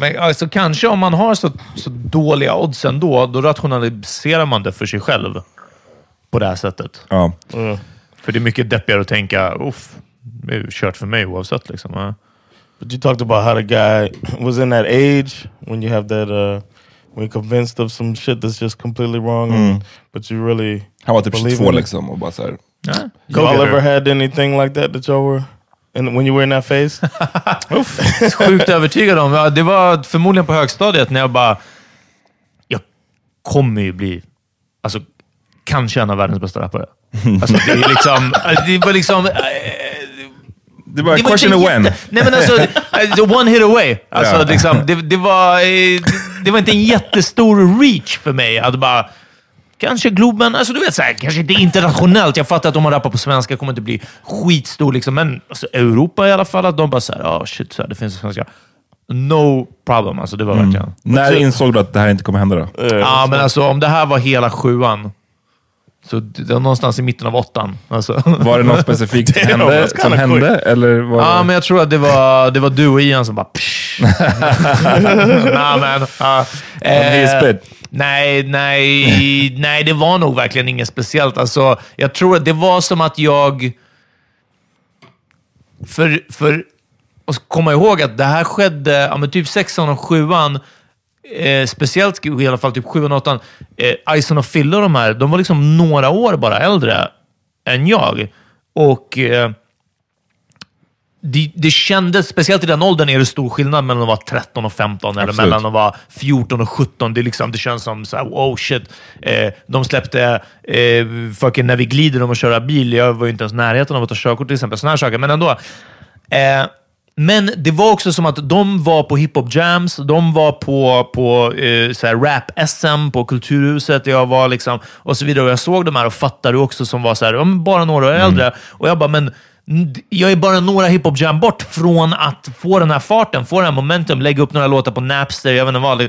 Men alltså, kanske om man har så, så dåliga odds ändå, då rationaliserar man det för sig själv på det här sättet. Ja. För det är mycket deppigare att tänka, uff, det är kört för mig oavsett. Liksom. Ja. But you talked about how the guy was in that age when you have that, uh, when you're convinced of some shit that's just completely wrong, and, but you really Han var typ believe 22 in it. liksom och bara så här, Ja. Y'all ever had anything like that that y'all were, in, when you were in that phase? Sjukt övertygad om. Ja, det var förmodligen på högstadiet när jag bara... Jag kommer ju bli, alltså, kanske en av världens bästa rappare. Alltså, det, är liksom, det var liksom... det var det var question of when. Nej men alltså, one hit away. Alltså, Ja. liksom, det, det, var, eh, det var inte en jättestor reach för mig att bara... Kanske Globen, alltså du vet såhär, kanske inte internationellt. Jag fattar att om man rappar på svenska kommer det inte bli skitstor, liksom, men alltså, Europa i alla fall, att de bara såhär, oh shit, så här, det finns svenska. No problem, alltså det var verkligen. När insåg du att det här inte kommer hända då? Ja, men alltså om det här var hela sjuan, så det var någonstans i mitten av åttan. Alltså. Var det något specifikt som hände? Som eller var Ja, det... men jag tror att det var, det var du och Ian som bara... Psh, nah, man. Uh, spit. Nej, nej, nej, det var nog verkligen inget speciellt. Alltså, jag tror att det var som att jag... För, för att komma ihåg att det här skedde, ja, men typ sexan och sjuan, eh, speciellt i alla fall typ sjuan och åttan, eh, Ison och Fille och de här, de var liksom några år bara äldre än jag. Och eh, det, det kändes, speciellt i den åldern, är det stor skillnad mellan att vara 13 och 15 eller Absolut. mellan att vara 14 och 17. Det, liksom, det känns som så här, oh shit. Eh, de släppte eh, fucking När vi glider om att köra bil. Jag var ju inte ens i närheten av att ta körkort till exempel. Såna här saker, men ändå. Eh, men det var också som att de var på hiphop jams, de var på, på eh, så här rap-SM på Kulturhuset, jag var liksom, och så vidare. Och jag såg de här och fattade också som var så här, bara några år äldre. Och jag bara, men jag är bara några hiphop jam bort från att få den här farten, få den här momentum, lägga upp några låtar på Napster, jag vet inte vad.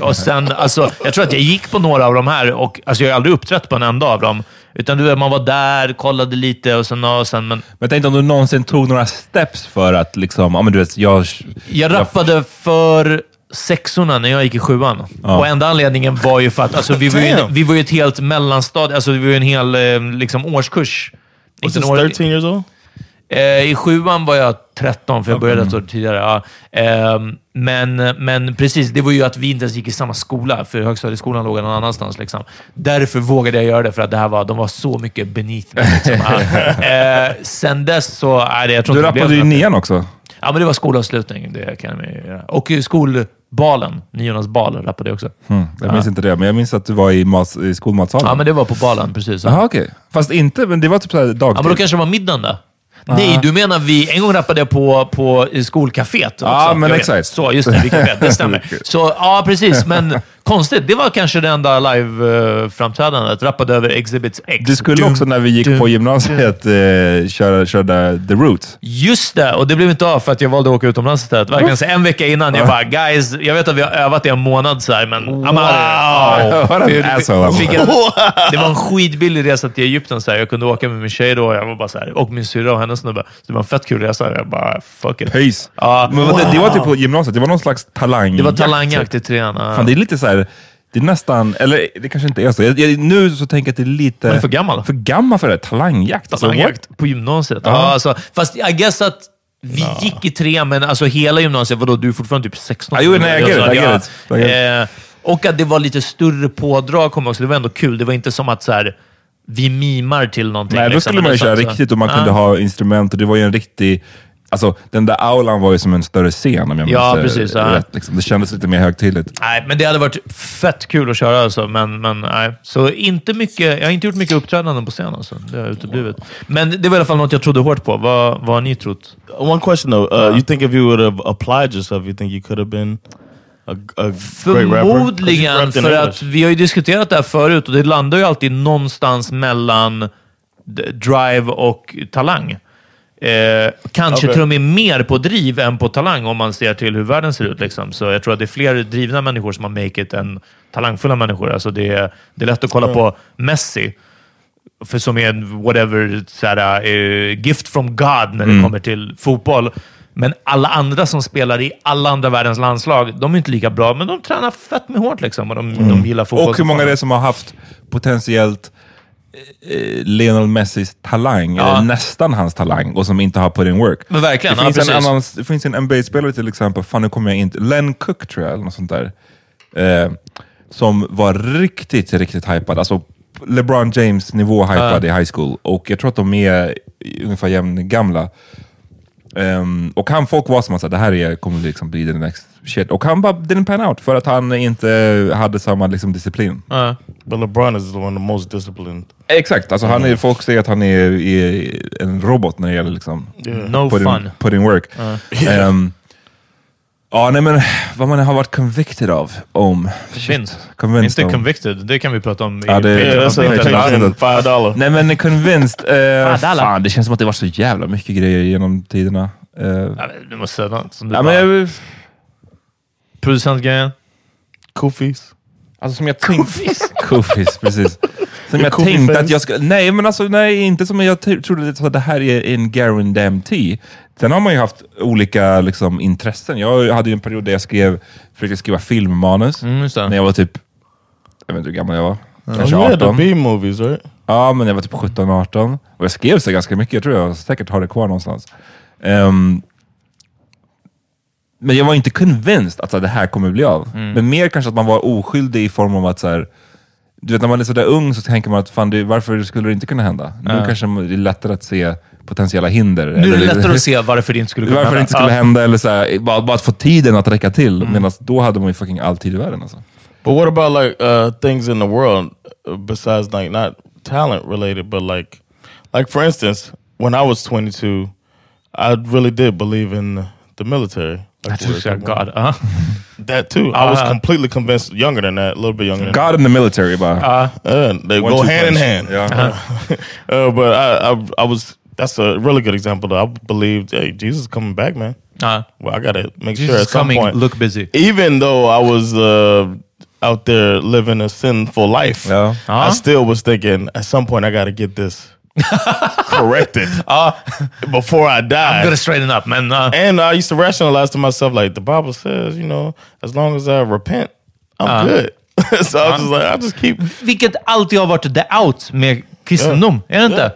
Och sen, alltså, jag tror att jag gick på några av de här och alltså, jag har aldrig uppträtt på en enda av dem. Utan du vet, man var där, kollade lite och sen... Och sen men, Men jag tänkte om du någonsin tog några steps för att liksom, ja men du vet, jag... Jag rappade för sexorna när jag gick i sjuan. Och enda anledningen var ju för att alltså, vi, var ju, vi var ju ett helt mellanstadie, alltså vi var ju en hel eh, liksom, årskurs. Was år- 13 years old? Eh, I sjuan var jag 13, för jag började ett år tidigare. Ja. Ehm, men, men precis, det var ju att vi inte ens gick i samma skola, för högstadieskolan låg någon annanstans. Liksom. Därför vågade jag göra det, för att det här var, de var så mycket beneath mig. Liksom. Eh, sen dess så... är det, jag tror Du rappade ju i nian också. Ja, men det var skolavslutning. Det kan jag göra. Och i skolbalen, niornas bal, rappade också. Mm, jag minns inte det, men jag minns att du var i, mat, i skolmatsalen. Ja, men det var på balen, precis. Jaha, okej. Fast inte, men det var typ såhär dagtid. Ja, men då kanske det var middagen då? Nej, du menar vi... En gång rappade jag på, på skolcaféet också. Ja, men exakt. Så, just det. Vi vet, det stämmer. Så, ja, precis. Men konstigt. Det var kanske det enda live-framträdandet. Rappade över Exhibits X. Du skulle också när vi gick på gymnasiet eh, köra, köra The Roots. Just det, och det blev inte av för att jag valde att åka utomlands istället. Verkligen så en vecka innan, jag bara guys, jag vet att vi har övat i en månad så här, men here." What an asshole. Det var en skitbillig resa till Egypten. Så här. Jag kunde åka med min tjej då, jag var bara så här, och min syrra och hennes snubbe. Så det var en fett kul resa. Jag bara, fuck it. Peace. Ja. Men vad det, det var typ på gymnasiet, det var någon slags talangjakt. Det var talangjakt i trean. ja. Fan, det är lite så här, det är nästan, eller det kanske inte är så. Jag, jag, nu så tänker jag att det är lite... Man är för gammal. För gammal för det. Talangjakt. Alltså, Talangjakt på gymnasiet. Ja. alltså, fast I guess att vi gick i trean, men alltså hela gymnasiet, vadå, du är fortfarande typ 16? Ah, jo, nej, I get it, I Ja, get it. Eh, och att det var lite större pådrag kom också. Det var ändå kul. Det var inte som att så här, vi mimar till någonting. Nej, då liksom. skulle man ju det köra så- riktigt och man kunde ha instrument och det var ju en riktig... Alltså, den där aulan var ju som en större scen om jag Ja, minns precis, ja. rätt. Liksom. Det kändes lite mer högtidligt. Nej, men det hade varit fett kul att köra alltså. Men, men nej. Så inte mycket, jag har inte gjort mycket uppträdanden på scen alltså. Det har uteblivit. Men det var i alla fall något jag trodde hårt på. Vad, vad har ni trott? One question though, uh, you think if you would have applied yourself, you think you could have been a, a Förmodligen, för att vi har ju diskuterat det här förut och det landar ju alltid någonstans mellan drive och talang. Eh, kanske Okej. till och med mer på driv än på talang om man ser till hur världen ser ut. Liksom. Så jag tror att det är fler drivna människor som har make it än talangfulla människor. Alltså det, är, det är lätt att kolla på Messi, för som är en whatever, såhär, eh, gift from God när det kommer till fotboll. Men alla andra som spelar i alla andra världens landslag, de är inte lika bra, men de tränar fett med hårt liksom, och de, de gillar fotboll. Och hur många det är som har haft potentiellt eh, Lionel Messis talang, Ja. eller nästan hans talang, och som inte har put in work. Men verkligen, det, ja, finns en precis. annan, det finns en NBA-spelare till exempel, fan nu kommer jag inte... Len Cook tror jag, eller något sånt där. Eh, som var riktigt, riktigt hypad. Alltså LeBron James nivå hypad i high school. Och jag tror att de är ungefär jämn gamla. Ehm, och han, folk var som att det här är, kommer liksom bli the next shit. Och han bara didn't pan out för att han inte hade samma liksom, disciplin. Ja. But LeBron is the one of the most disciplined. Exakt, alltså han är, folk säger att han är, är en robot när det gäller liksom, No put, fun. in, put in work. Ja, nej men vad man har varit convicted av om. Convinced. Convinced Inte om. convicted, det kan vi prata om i Ja, det- Patreon. that's a Patreon. Patreon. Five dollar. Nej men convinced, eh, Fan, det känns som att det var så jävla mycket grejer genom tiderna. Eh, Ja, men Du måste säga något som du ja, bara... men jag, Producentgrejen. Kufis. Alltså som jag tänkte... Kufis, precis. Som jag tänkte att jag skulle... Nej, men alltså nej, inte som jag trodde att det här är en guarantee. Sen har man ju haft olika liksom, intressen. Jag hade ju en period där jag skrev, försökte skriva filmmanus. Mm, just det. När jag var typ, jag vet inte hur gammal jag var. Kanske had the 18. B-movies, right? Ja, men jag var typ 17-18. Och jag skrev så ganska mycket. Jag tror jag säkert har det kvar någonstans. Ehm, men jag var inte convinced att så här, det här kommer bli av. Mm. Men mer kanske att man var oskyldig i form av att så här, du vet när man är sådär ung så tänker man att fan, det, varför skulle det inte kunna hända? Nu kanske det är lättare att se potentiella hinder. Nu är det Eller- lättare att se varför det inte skulle kunna varför det hända. inte skulle hända, eller så här, bara, bara att få tiden att räcka till. Mm. Medan då hade man ju fucking all tid i världen. Alltså. But what about like uh, things in the world uh, besides like not talent related, but like like for instance, when I was 22, I really did believe in the military. Like That's where- God. Uh-huh. That too. I was Uh-huh. completely convinced. Younger than that, a little bit younger. Than God in the military bara. Uh, Uh, they One, go hand in punch. hand. Yeah. uh, but I, I, I was. That's a really good example. Though. I believed, hey, Jesus is coming back, man. uh, Well, I gotta make Jesus sure at is some point. look busy. Even though I was uh, out there living a sinful life, Yeah. Uh-huh. I still was thinking at some point I got to get this corrected before I die. I'm gonna straighten up, man. Uh, and I used to rationalize to myself like the Bible says, you know, as long as I repent, I'm Uh. good. so I was just like, I just keep. vilket alltid har varit the out med kristendom, är det inte? D-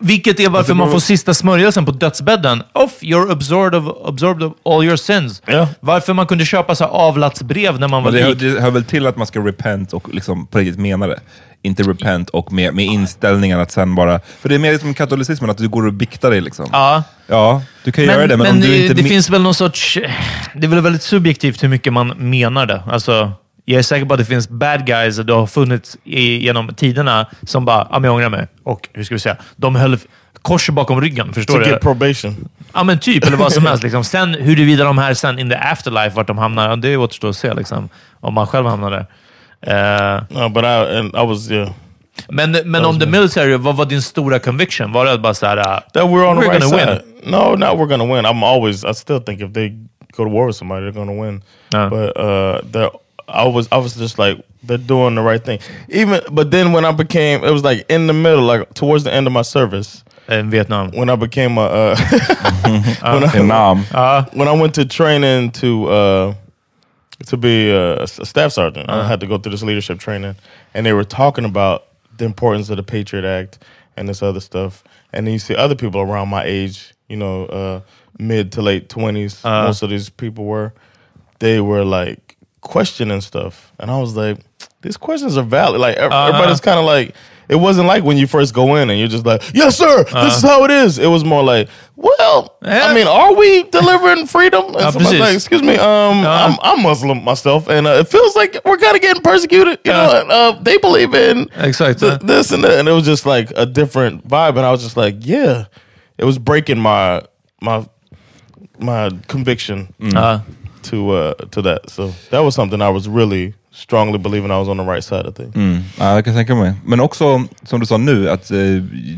Vilket är varför man får sista smörjelsen på dödsbädden. Off, you're absorbed of, absorbed of all your sins. Ja. Varför man kunde köpa så avlatsbrev när man var Men det, lik. det hör väl till att man ska repent och liksom på riktigt mena det. Inte repent och med, med inställningen att sen bara... För det är mer som katolicismen, att du går och biktar dig. Liksom. Ja. Ja, du kan göra det, men, om du det, inte... det finns väl någon sorts... Det är väl väldigt subjektivt hur mycket man menar det. Alltså, jag är säker på att det finns bad guys, och det har funnits i, genom tiderna, som bara, ja men jag ångrar mig. Och, hur ska vi säga, de höll kors bakom ryggen. Förstår To du? probation. Ja men typ, eller vad som helst. Liksom. Sen huruvida de här sen in the afterlife, vart de hamnar, det återstår att se. Liksom, om man själv hamnar där. Eh, No, but I I was yeah. men men om the military, vad var din stora conviction? Var det bara såhär... Uh, That we're on the We're right gonna side. No, not we're gonna win. I'm always. I still think if they go to war with somebody, they're gonna win. Uh. But uh, they're. I was. I was just like they're doing the right thing. Even. But then when I became, it was like in the middle, like towards the end of my service, in Vietnam? when I became a. Uh, when, I, En namn. when I went to training to uh, to be a, a staff sergeant, I had to go through this leadership training, and they were talking about the importance of the Patriot Act and this other stuff. And then you see other people around my age, you know, uh, mid to late twenties. most of these people were. They were like questioning stuff, and I was like, these questions are valid. Like ev- everybody's kind of like. It wasn't like when you first go in and you're just like, "Yes, sir. This is how it is." It was more like, "Well, Yeah. I mean, are we delivering freedom?" And Ja, somebody's like, "Excuse me, um, I'm, I'm Muslim myself, and uh, it feels like we're kind of getting persecuted. You know, and, uh, they believe in th- this and that, and it was just like a different vibe. And I was just like, yeah, it was breaking my my my conviction Ja. To uh, to that. So that was something I was really strongly believing I was on the right side of things. Mm. Ja, jag kan tänka mig. Men också, som du sa nu, att uh,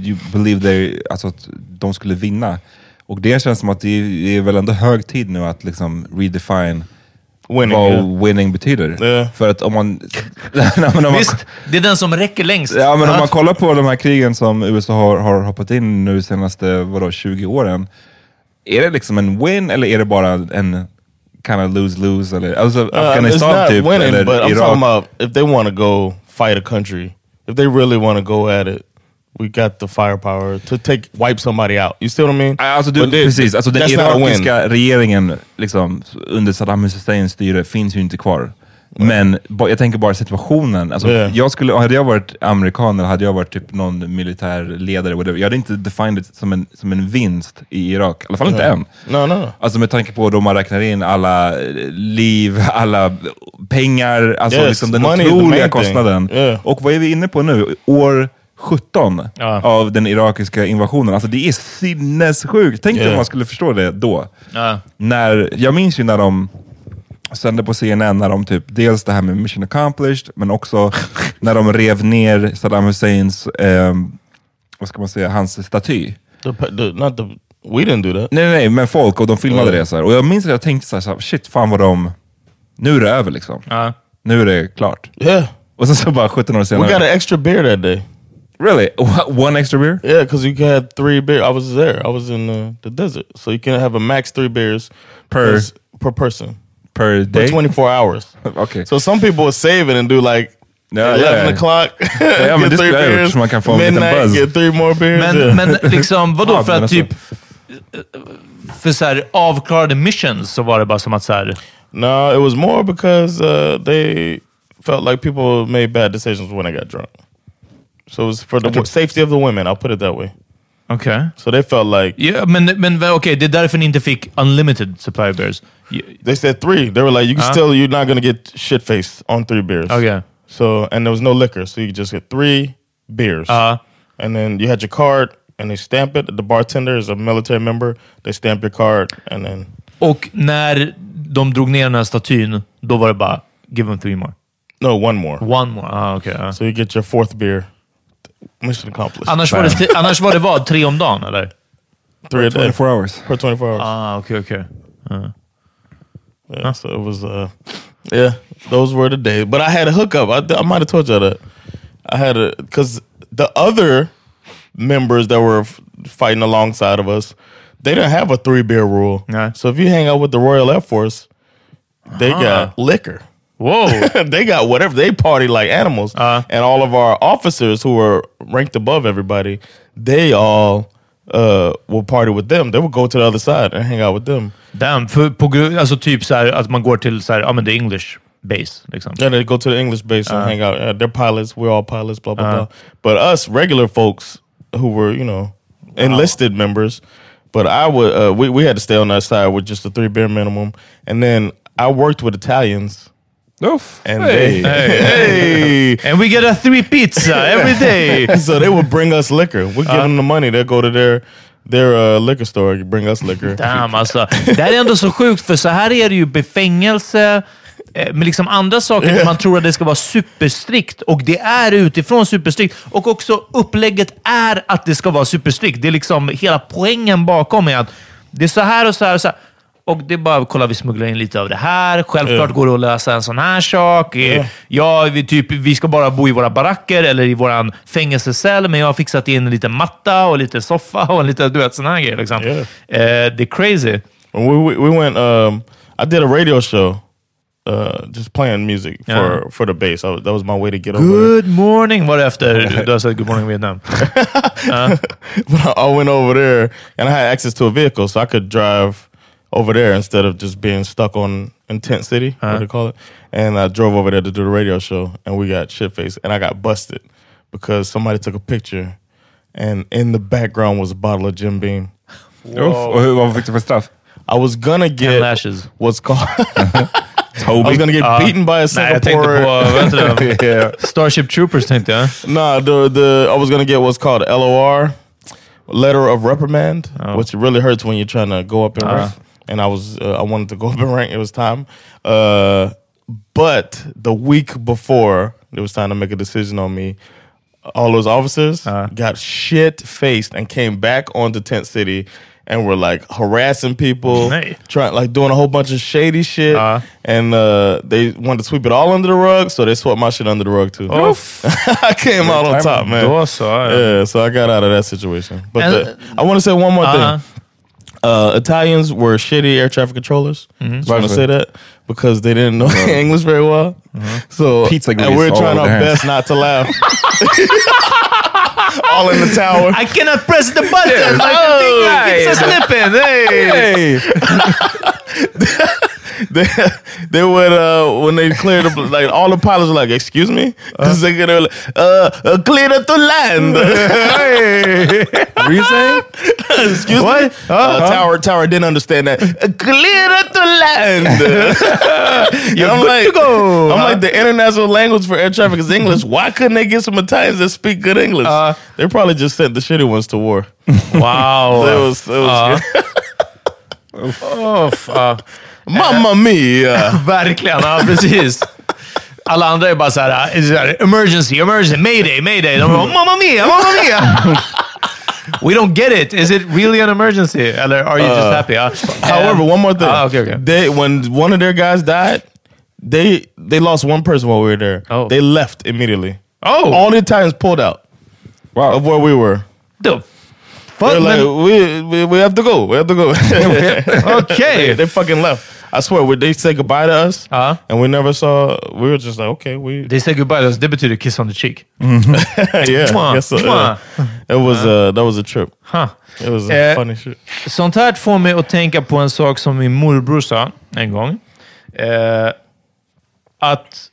you believe they, alltså att de skulle vinna. Och det känns som att det är, väl ändå hög tid nu att liksom redefine Winning, vad yeah. winning betyder. Ja. För att om man... Nej, men om man Visst, det är den som räcker längst. Ja, men om man kollar på de här krigen som USA har, har hoppat in nu senaste vadå, 20 åren. Är det liksom en win eller är det bara en kind of lose-lose? Eller, alltså Uh, Afghanistan typ, winning, eller but I'm Irak. talking about if they want to go fight a country, if they really want to go at it, we got the firepower to take wipe somebody out. You see what I mean? Alltså, du, they- precis, alltså den irakiska regeringen liksom, under Saddam Husseins styre finns ju inte kvar. Men jag tänker bara situationen. Alltså, Yeah. jag skulle, hade jag varit amerikan eller hade jag varit typ någon militärledare, whatever, jag hade inte defined det som en, som en vinst i Irak. I alla fall inte Yeah. än. No, no. Alltså med tanke på då man räknar in alla eh, liv, alla pengar, alltså Yes, liksom den otroliga kostnaden. Yeah. Och vad är vi inne på nu? År 17 Ja. av den irakiska invasionen. Alltså det är sinnessjukt. Tänk dig Yeah. om man skulle förstå det då. Ja. När, jag minns ju när de sände på CNN, när de typ, dels det här med mission accomplished, men också när de rev ner Saddam Husseins, ehm, vad ska man säga, hans staty. The, the, not the. We didn't do that. Nej, nej, men folk och de filmade Ja. det så här. Och jag minns att jag tänkte så här, shit, fan vad de... Nu är det över liksom. Ja. Nu är det klart. Yeah, Och sen så bara 17 år we senare. got an extra beer that day. Really? One extra beer? Yeah, because you can have three beer. I was there. I was in uh, the desert, so you can have a max three beers per per person Per for day? 24 hours. okay. So some people will save it and do like Ja, 11 ja. o'clock. Ja, men get det three skulle jag ha gjort, beers. så man kan få en liten Midnight, buzz. get three more beers. Men, yeah. men liksom, vadå? Ja, för men att typ... För så här, avklarade missions så var det bara som att så här, No, it was more because uh, they felt like people made bad decisions when they got drunk. So it was for the safety of the women. I'll put it that way. Okej. So they felt like Yeah, men men okej, det är därför ni inte fick unlimited supply of beers. they said three. They were like, you can Huh? still, you're not gonna get shit faced on three beers. Okay. So and there was no liquor, so you could just get three beers. Uh, and then you had your card, and they stamp it. The bartender is a military member. They stamp your card, and then och när de drog ner den här statyn, då var det bara give them three more. no one more. One more. Ah, okay. ah. So you get your fourth beer. Mission accomplished. Annars, var det, annars var det vad? Tre om dagen, eller? Three a day 24 hours. per 24 hours. Ah, okay, okej. Ah. Yeah, so it was, uh, yeah, those were the days. But I had a hookup. I, I might have told y'all that. I had a, because the other members that were fighting alongside of us, they didn't have a three beer rule. Yeah. So if you hang out with the Royal Air Force, they got liquor. Whoa! they got whatever. They party like animals. Uh. and all of our officers who were ranked above everybody, they all uh, will party with them. They would go to the other side and hang out with them. Damn, för, på, alltså typ så här, att man går till så här, ja, men the English base. Liksom. Yeah, they go to the English base and Uh. hang out. Uh, they're pilots. We're all pilots. Blah blah Uh. blah. But us regular folks who were, you know, enlisted members. But I would. Uh, we we had to stay on that side with just a three beer minimum. And then I worked with Italians, Oof. and Hey. they hey. And we get a three pizza every day! so they would bring us liquor. We give them the money. They'll go to their their uh, liquor store, bring us liquor. Damn, alltså. Det här är ändå så sjukt, för så här är det ju med fängelse, eh, med liksom andra saker där man tror att det ska vara superstrikt och det är utifrån superstrikt. Och också upplägget är att det ska vara superstrikt. Det är liksom hela poängen bakom är att det är så här och så här och så här. Och det är bara, kolla vi smugglar in lite av det här. Självklart går det att lösa en sån här sak. Eh, Ja, vi, typ, vi ska bara bo i våra baracker eller i våran fängelsecell, men jag har fixat in en liten matta och lite soffa och en liten, du vet, sån här grejer. Liksom. Yeah. Eh, det är crazy. We, we we went. Um, I did a radio show, uh, just playing music for Yeah. for the bass. I, that was my way to get over. Good morning efter du har sagt Good morning Vietnam. But I went over there and I had access to a vehicle, so I could drive over there instead of just being stuck on in Tent City, what Uh-huh. they call it. And I drove over there to do the radio show, and we got shit faced, and I got busted because somebody took a picture, and in the background was a bottle of Jim Beam. Uff. Och hur, vad för straff? I was gonna Ten get lashes. what's called. I was gonna get Ja. beaten by a Nej, jag tänkte Singapore. på vad? Yeah. Starship Troopers tänkte jag. Nah, the the I was gonna get what's called LOR, letter of reprimand, Oh. which really hurts when you're trying to go up in Ah. And I was uh, I wanted to go up in rank. It was time, uh, but the week before it was time to make a decision on me. All those officers Ah. got shit faced and came back onto Tent City and were like harassing people, Nej. trying like doing a whole bunch of shady shit. Ah. And uh, they wanted to sweep it all under the rug, so they swept my shit under the rug too. Oof. I came out on top, man. Då så. ja. Yeah, so I got out of that situation. But the, I want to say one more Uh-huh. thing. Uh, Italians were shitty air traffic controllers. Mm-hmm. Just want to say that because they didn't know English very well. So Pizza and we're trying our hands. best not to laugh. all in the tower. I cannot press the button! like the thing keeps a slipping! Hey! they, they would uh when they cleared the like all the pilots were like, "Excuse me," Uh-huh. they were like, uh, uh, clear it to land. What are you saying? Excuse What? me. Uh, Tower Tower didn't understand that. Uh, clear to land. You're I'm like! I'm like the international language for air traffic is English. Why couldn't they get some Italians that speak good English? Uh, they probably just sent the shitty ones to war. Wow! It was, it was Uff, ja. Mamma mia. Verkligen, ja precis. Alla andra är bara så här, är så här emergency, emergency, mayday, mayday. De bara mamma mia, mamma mia! We don't get it. Is it really an emergency? Eller are you just happy? Ja. However, Um, one more thing. Ah, okay, okay. They when one of their guys died, they they lost one person while we were there. Oh. They left immediately. Oh! All the Italians pulled out. Wow. of where we were. Då, They're like, we, we we have to go. We have to go. Okay. they, they fucking left. I swear, we, they said goodbye to us, Ja. and we never saw. We were just like, okay, we They say goodbye, det betyder kiss on the cheek. yeah. Mwah, I guess so, yeah. It was uh, that was a trip. Huh. It was Eh, funny shit. Sånt här får mig att tänka på en sak som min morbror sa en gång. Eh, att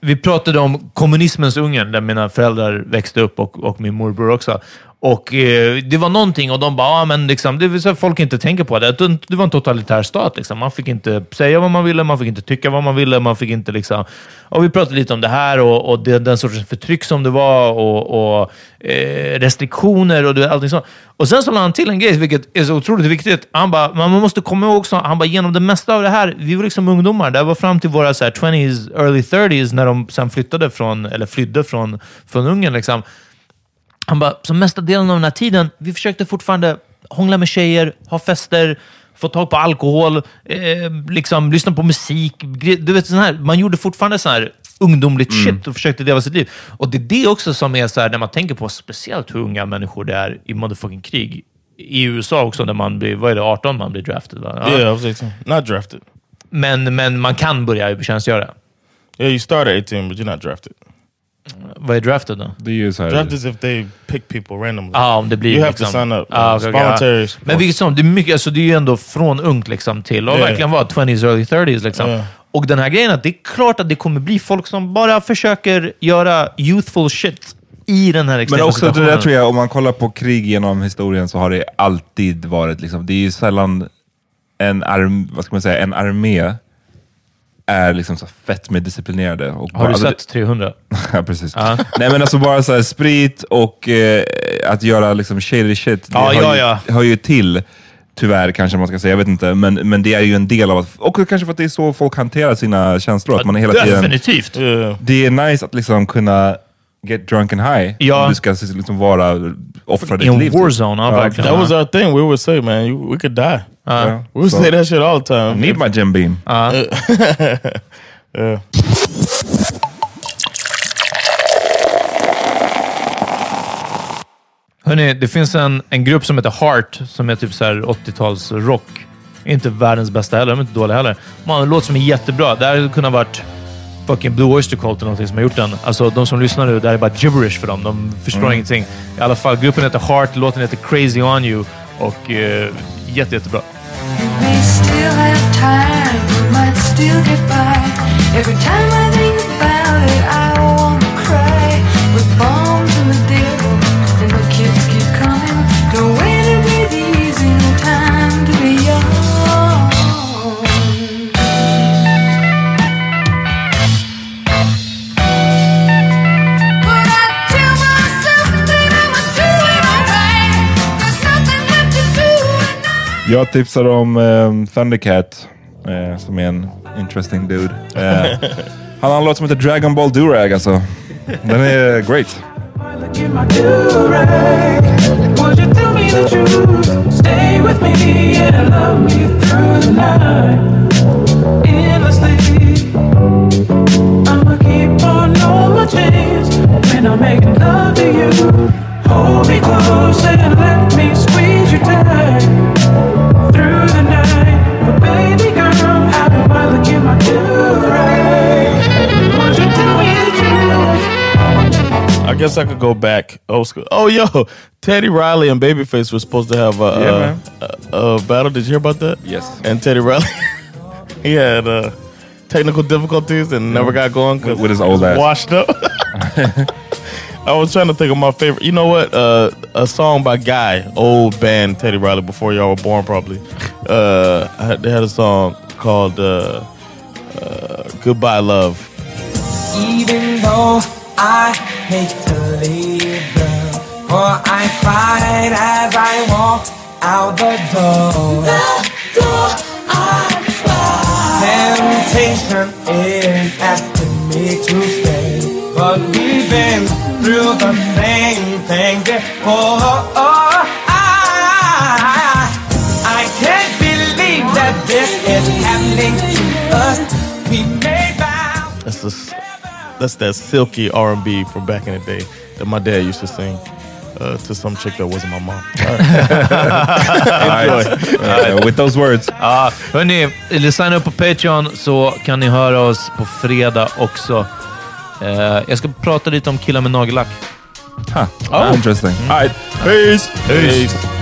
vi pratade om kommunismens Ungern, där mina föräldrar växte upp och, och min morbror också. Och eh, Det var någonting och de bara, ah, men liksom, det vill säga, folk inte tänker på det. Det var en totalitär stat. Liksom. Man fick inte säga vad man ville, man fick inte tycka vad man ville. Man fick inte liksom... Och vi pratade lite om det här och, och det, den sortens förtryck som det var och, och eh, restriktioner och allting sånt. Och sen så lade han till en grej, vilket är så otroligt viktigt. Han bara, man måste komma ihåg också, han bara, genom det mesta av det här, vi var liksom ungdomar. Det var fram till våra så här, 20s, early 30s, när de sen flyttade från, eller flydde från, från Ungern. Liksom. Han bara, så mesta delen av den här tiden, vi försökte fortfarande hångla med tjejer, ha fester, få tag på alkohol, eh, liksom, lyssna på musik. Du vet, sån här, man gjorde fortfarande sån här ungdomligt shit och försökte leva sitt liv. Och det är det också som är så här, när man tänker på speciellt hur unga människor det är i motherfucking krig. I USA också, när man blir, vad är det, 18 man blir draftad? Va? Ja. Yeah, I was 18. Not drafted. Men, men man kan börja tjänstgöra. Yeah, you start at 18, but you're not drafted. Vad är drafted då? Det är ju så här... Drafted is if they pick people randomly. Ja, om det blir You have liksom, to sign up. Voluntary ja. support. Men vilket som, det är, mycket, alltså, det är ju ändå från ungt liksom, till och Ja. verkligen vara 20s, early 30s. Liksom. Ja. Och den här grejen att det är klart att det kommer bli folk som bara försöker göra youthful shit i den här Men extrema också det där tror jag, om man kollar på krig genom historien så har det alltid varit, liksom, det är ju sällan en, arm, vad ska man säga, en armé är liksom så fett med disciplinerade. Och Har du alltså, sett 300? ja, precis. Ja. Nej men alltså bara så här, sprit och eh, att göra liksom shady shit, det Ja, hör, ja, ju, ja. hör ju till. Tyvärr kanske man ska säga, jag vet inte. Men, men det är ju en del av att, och kanske för att det är så folk hanterar sina känslor. Att man är hela tiden, Definitivt! Det är nice att liksom kunna get drunk and high. Ja. Du ska liksom vara, offra I ditt en liv. typ. warzone, ja, verkligen. That was our thing. We would say, man, you, we could die. Ja. Ja. We would Så- say that shit all the time. Need my Jim Beam. Yeah. Hörrni, det finns en, en grupp som heter Heart, som är typ så här 80-tals rock. Inte världens bästa heller, de är inte dåliga heller. Man har en låt som är jättebra. Det här hade kunnat varit fucking Blue Oyster Cult eller någonting som har gjort den. Alltså de som lyssnar nu, det här är bara gibberish för dem. De förstår ingenting. I alla fall, gruppen heter Heart, låten heter Crazy On You och eh, jätte, jättebra. Every time I think about it, I wanna Jag tipsar om um, Thundercat, eh, som är en interesting dude. Eh, han har en låt som heter Dragon Ball Durag alltså. Den är great. When I'm making love to you. Hold me close I I could go back old school. Oh, yo, Teddy Riley and Babyface were supposed to have a, Yeah, a, a, a battle. Did you hear about that? Yes. And Teddy Riley, he had uh, technical difficulties and never got going because With his old ass. washed up. I was trying to think of my favorite. You know what? Uh, a song by Guy, old band Teddy Riley, before y'all were born, probably. Uh, they had a song called uh, uh, "Goodbye Love." Even though I hate to leave, girl, for I cried as I walked out the door. The door I Temptation is asking me to stay, but we've been through the same thing before. Oh, I, I can't believe that this is happening to us. We made vows. That's that silky R and B from back in the day that my dad used to sing. uh, to some chick that wasn't my mom. All right. Uh, with those words. Ja, hörni, signa upp på Patreon så kan ni höra oss på fredag också. Eh, jag ska prata lite om killar med nagellack. Huh. Oh. Interesting. All right. Peace. Peace.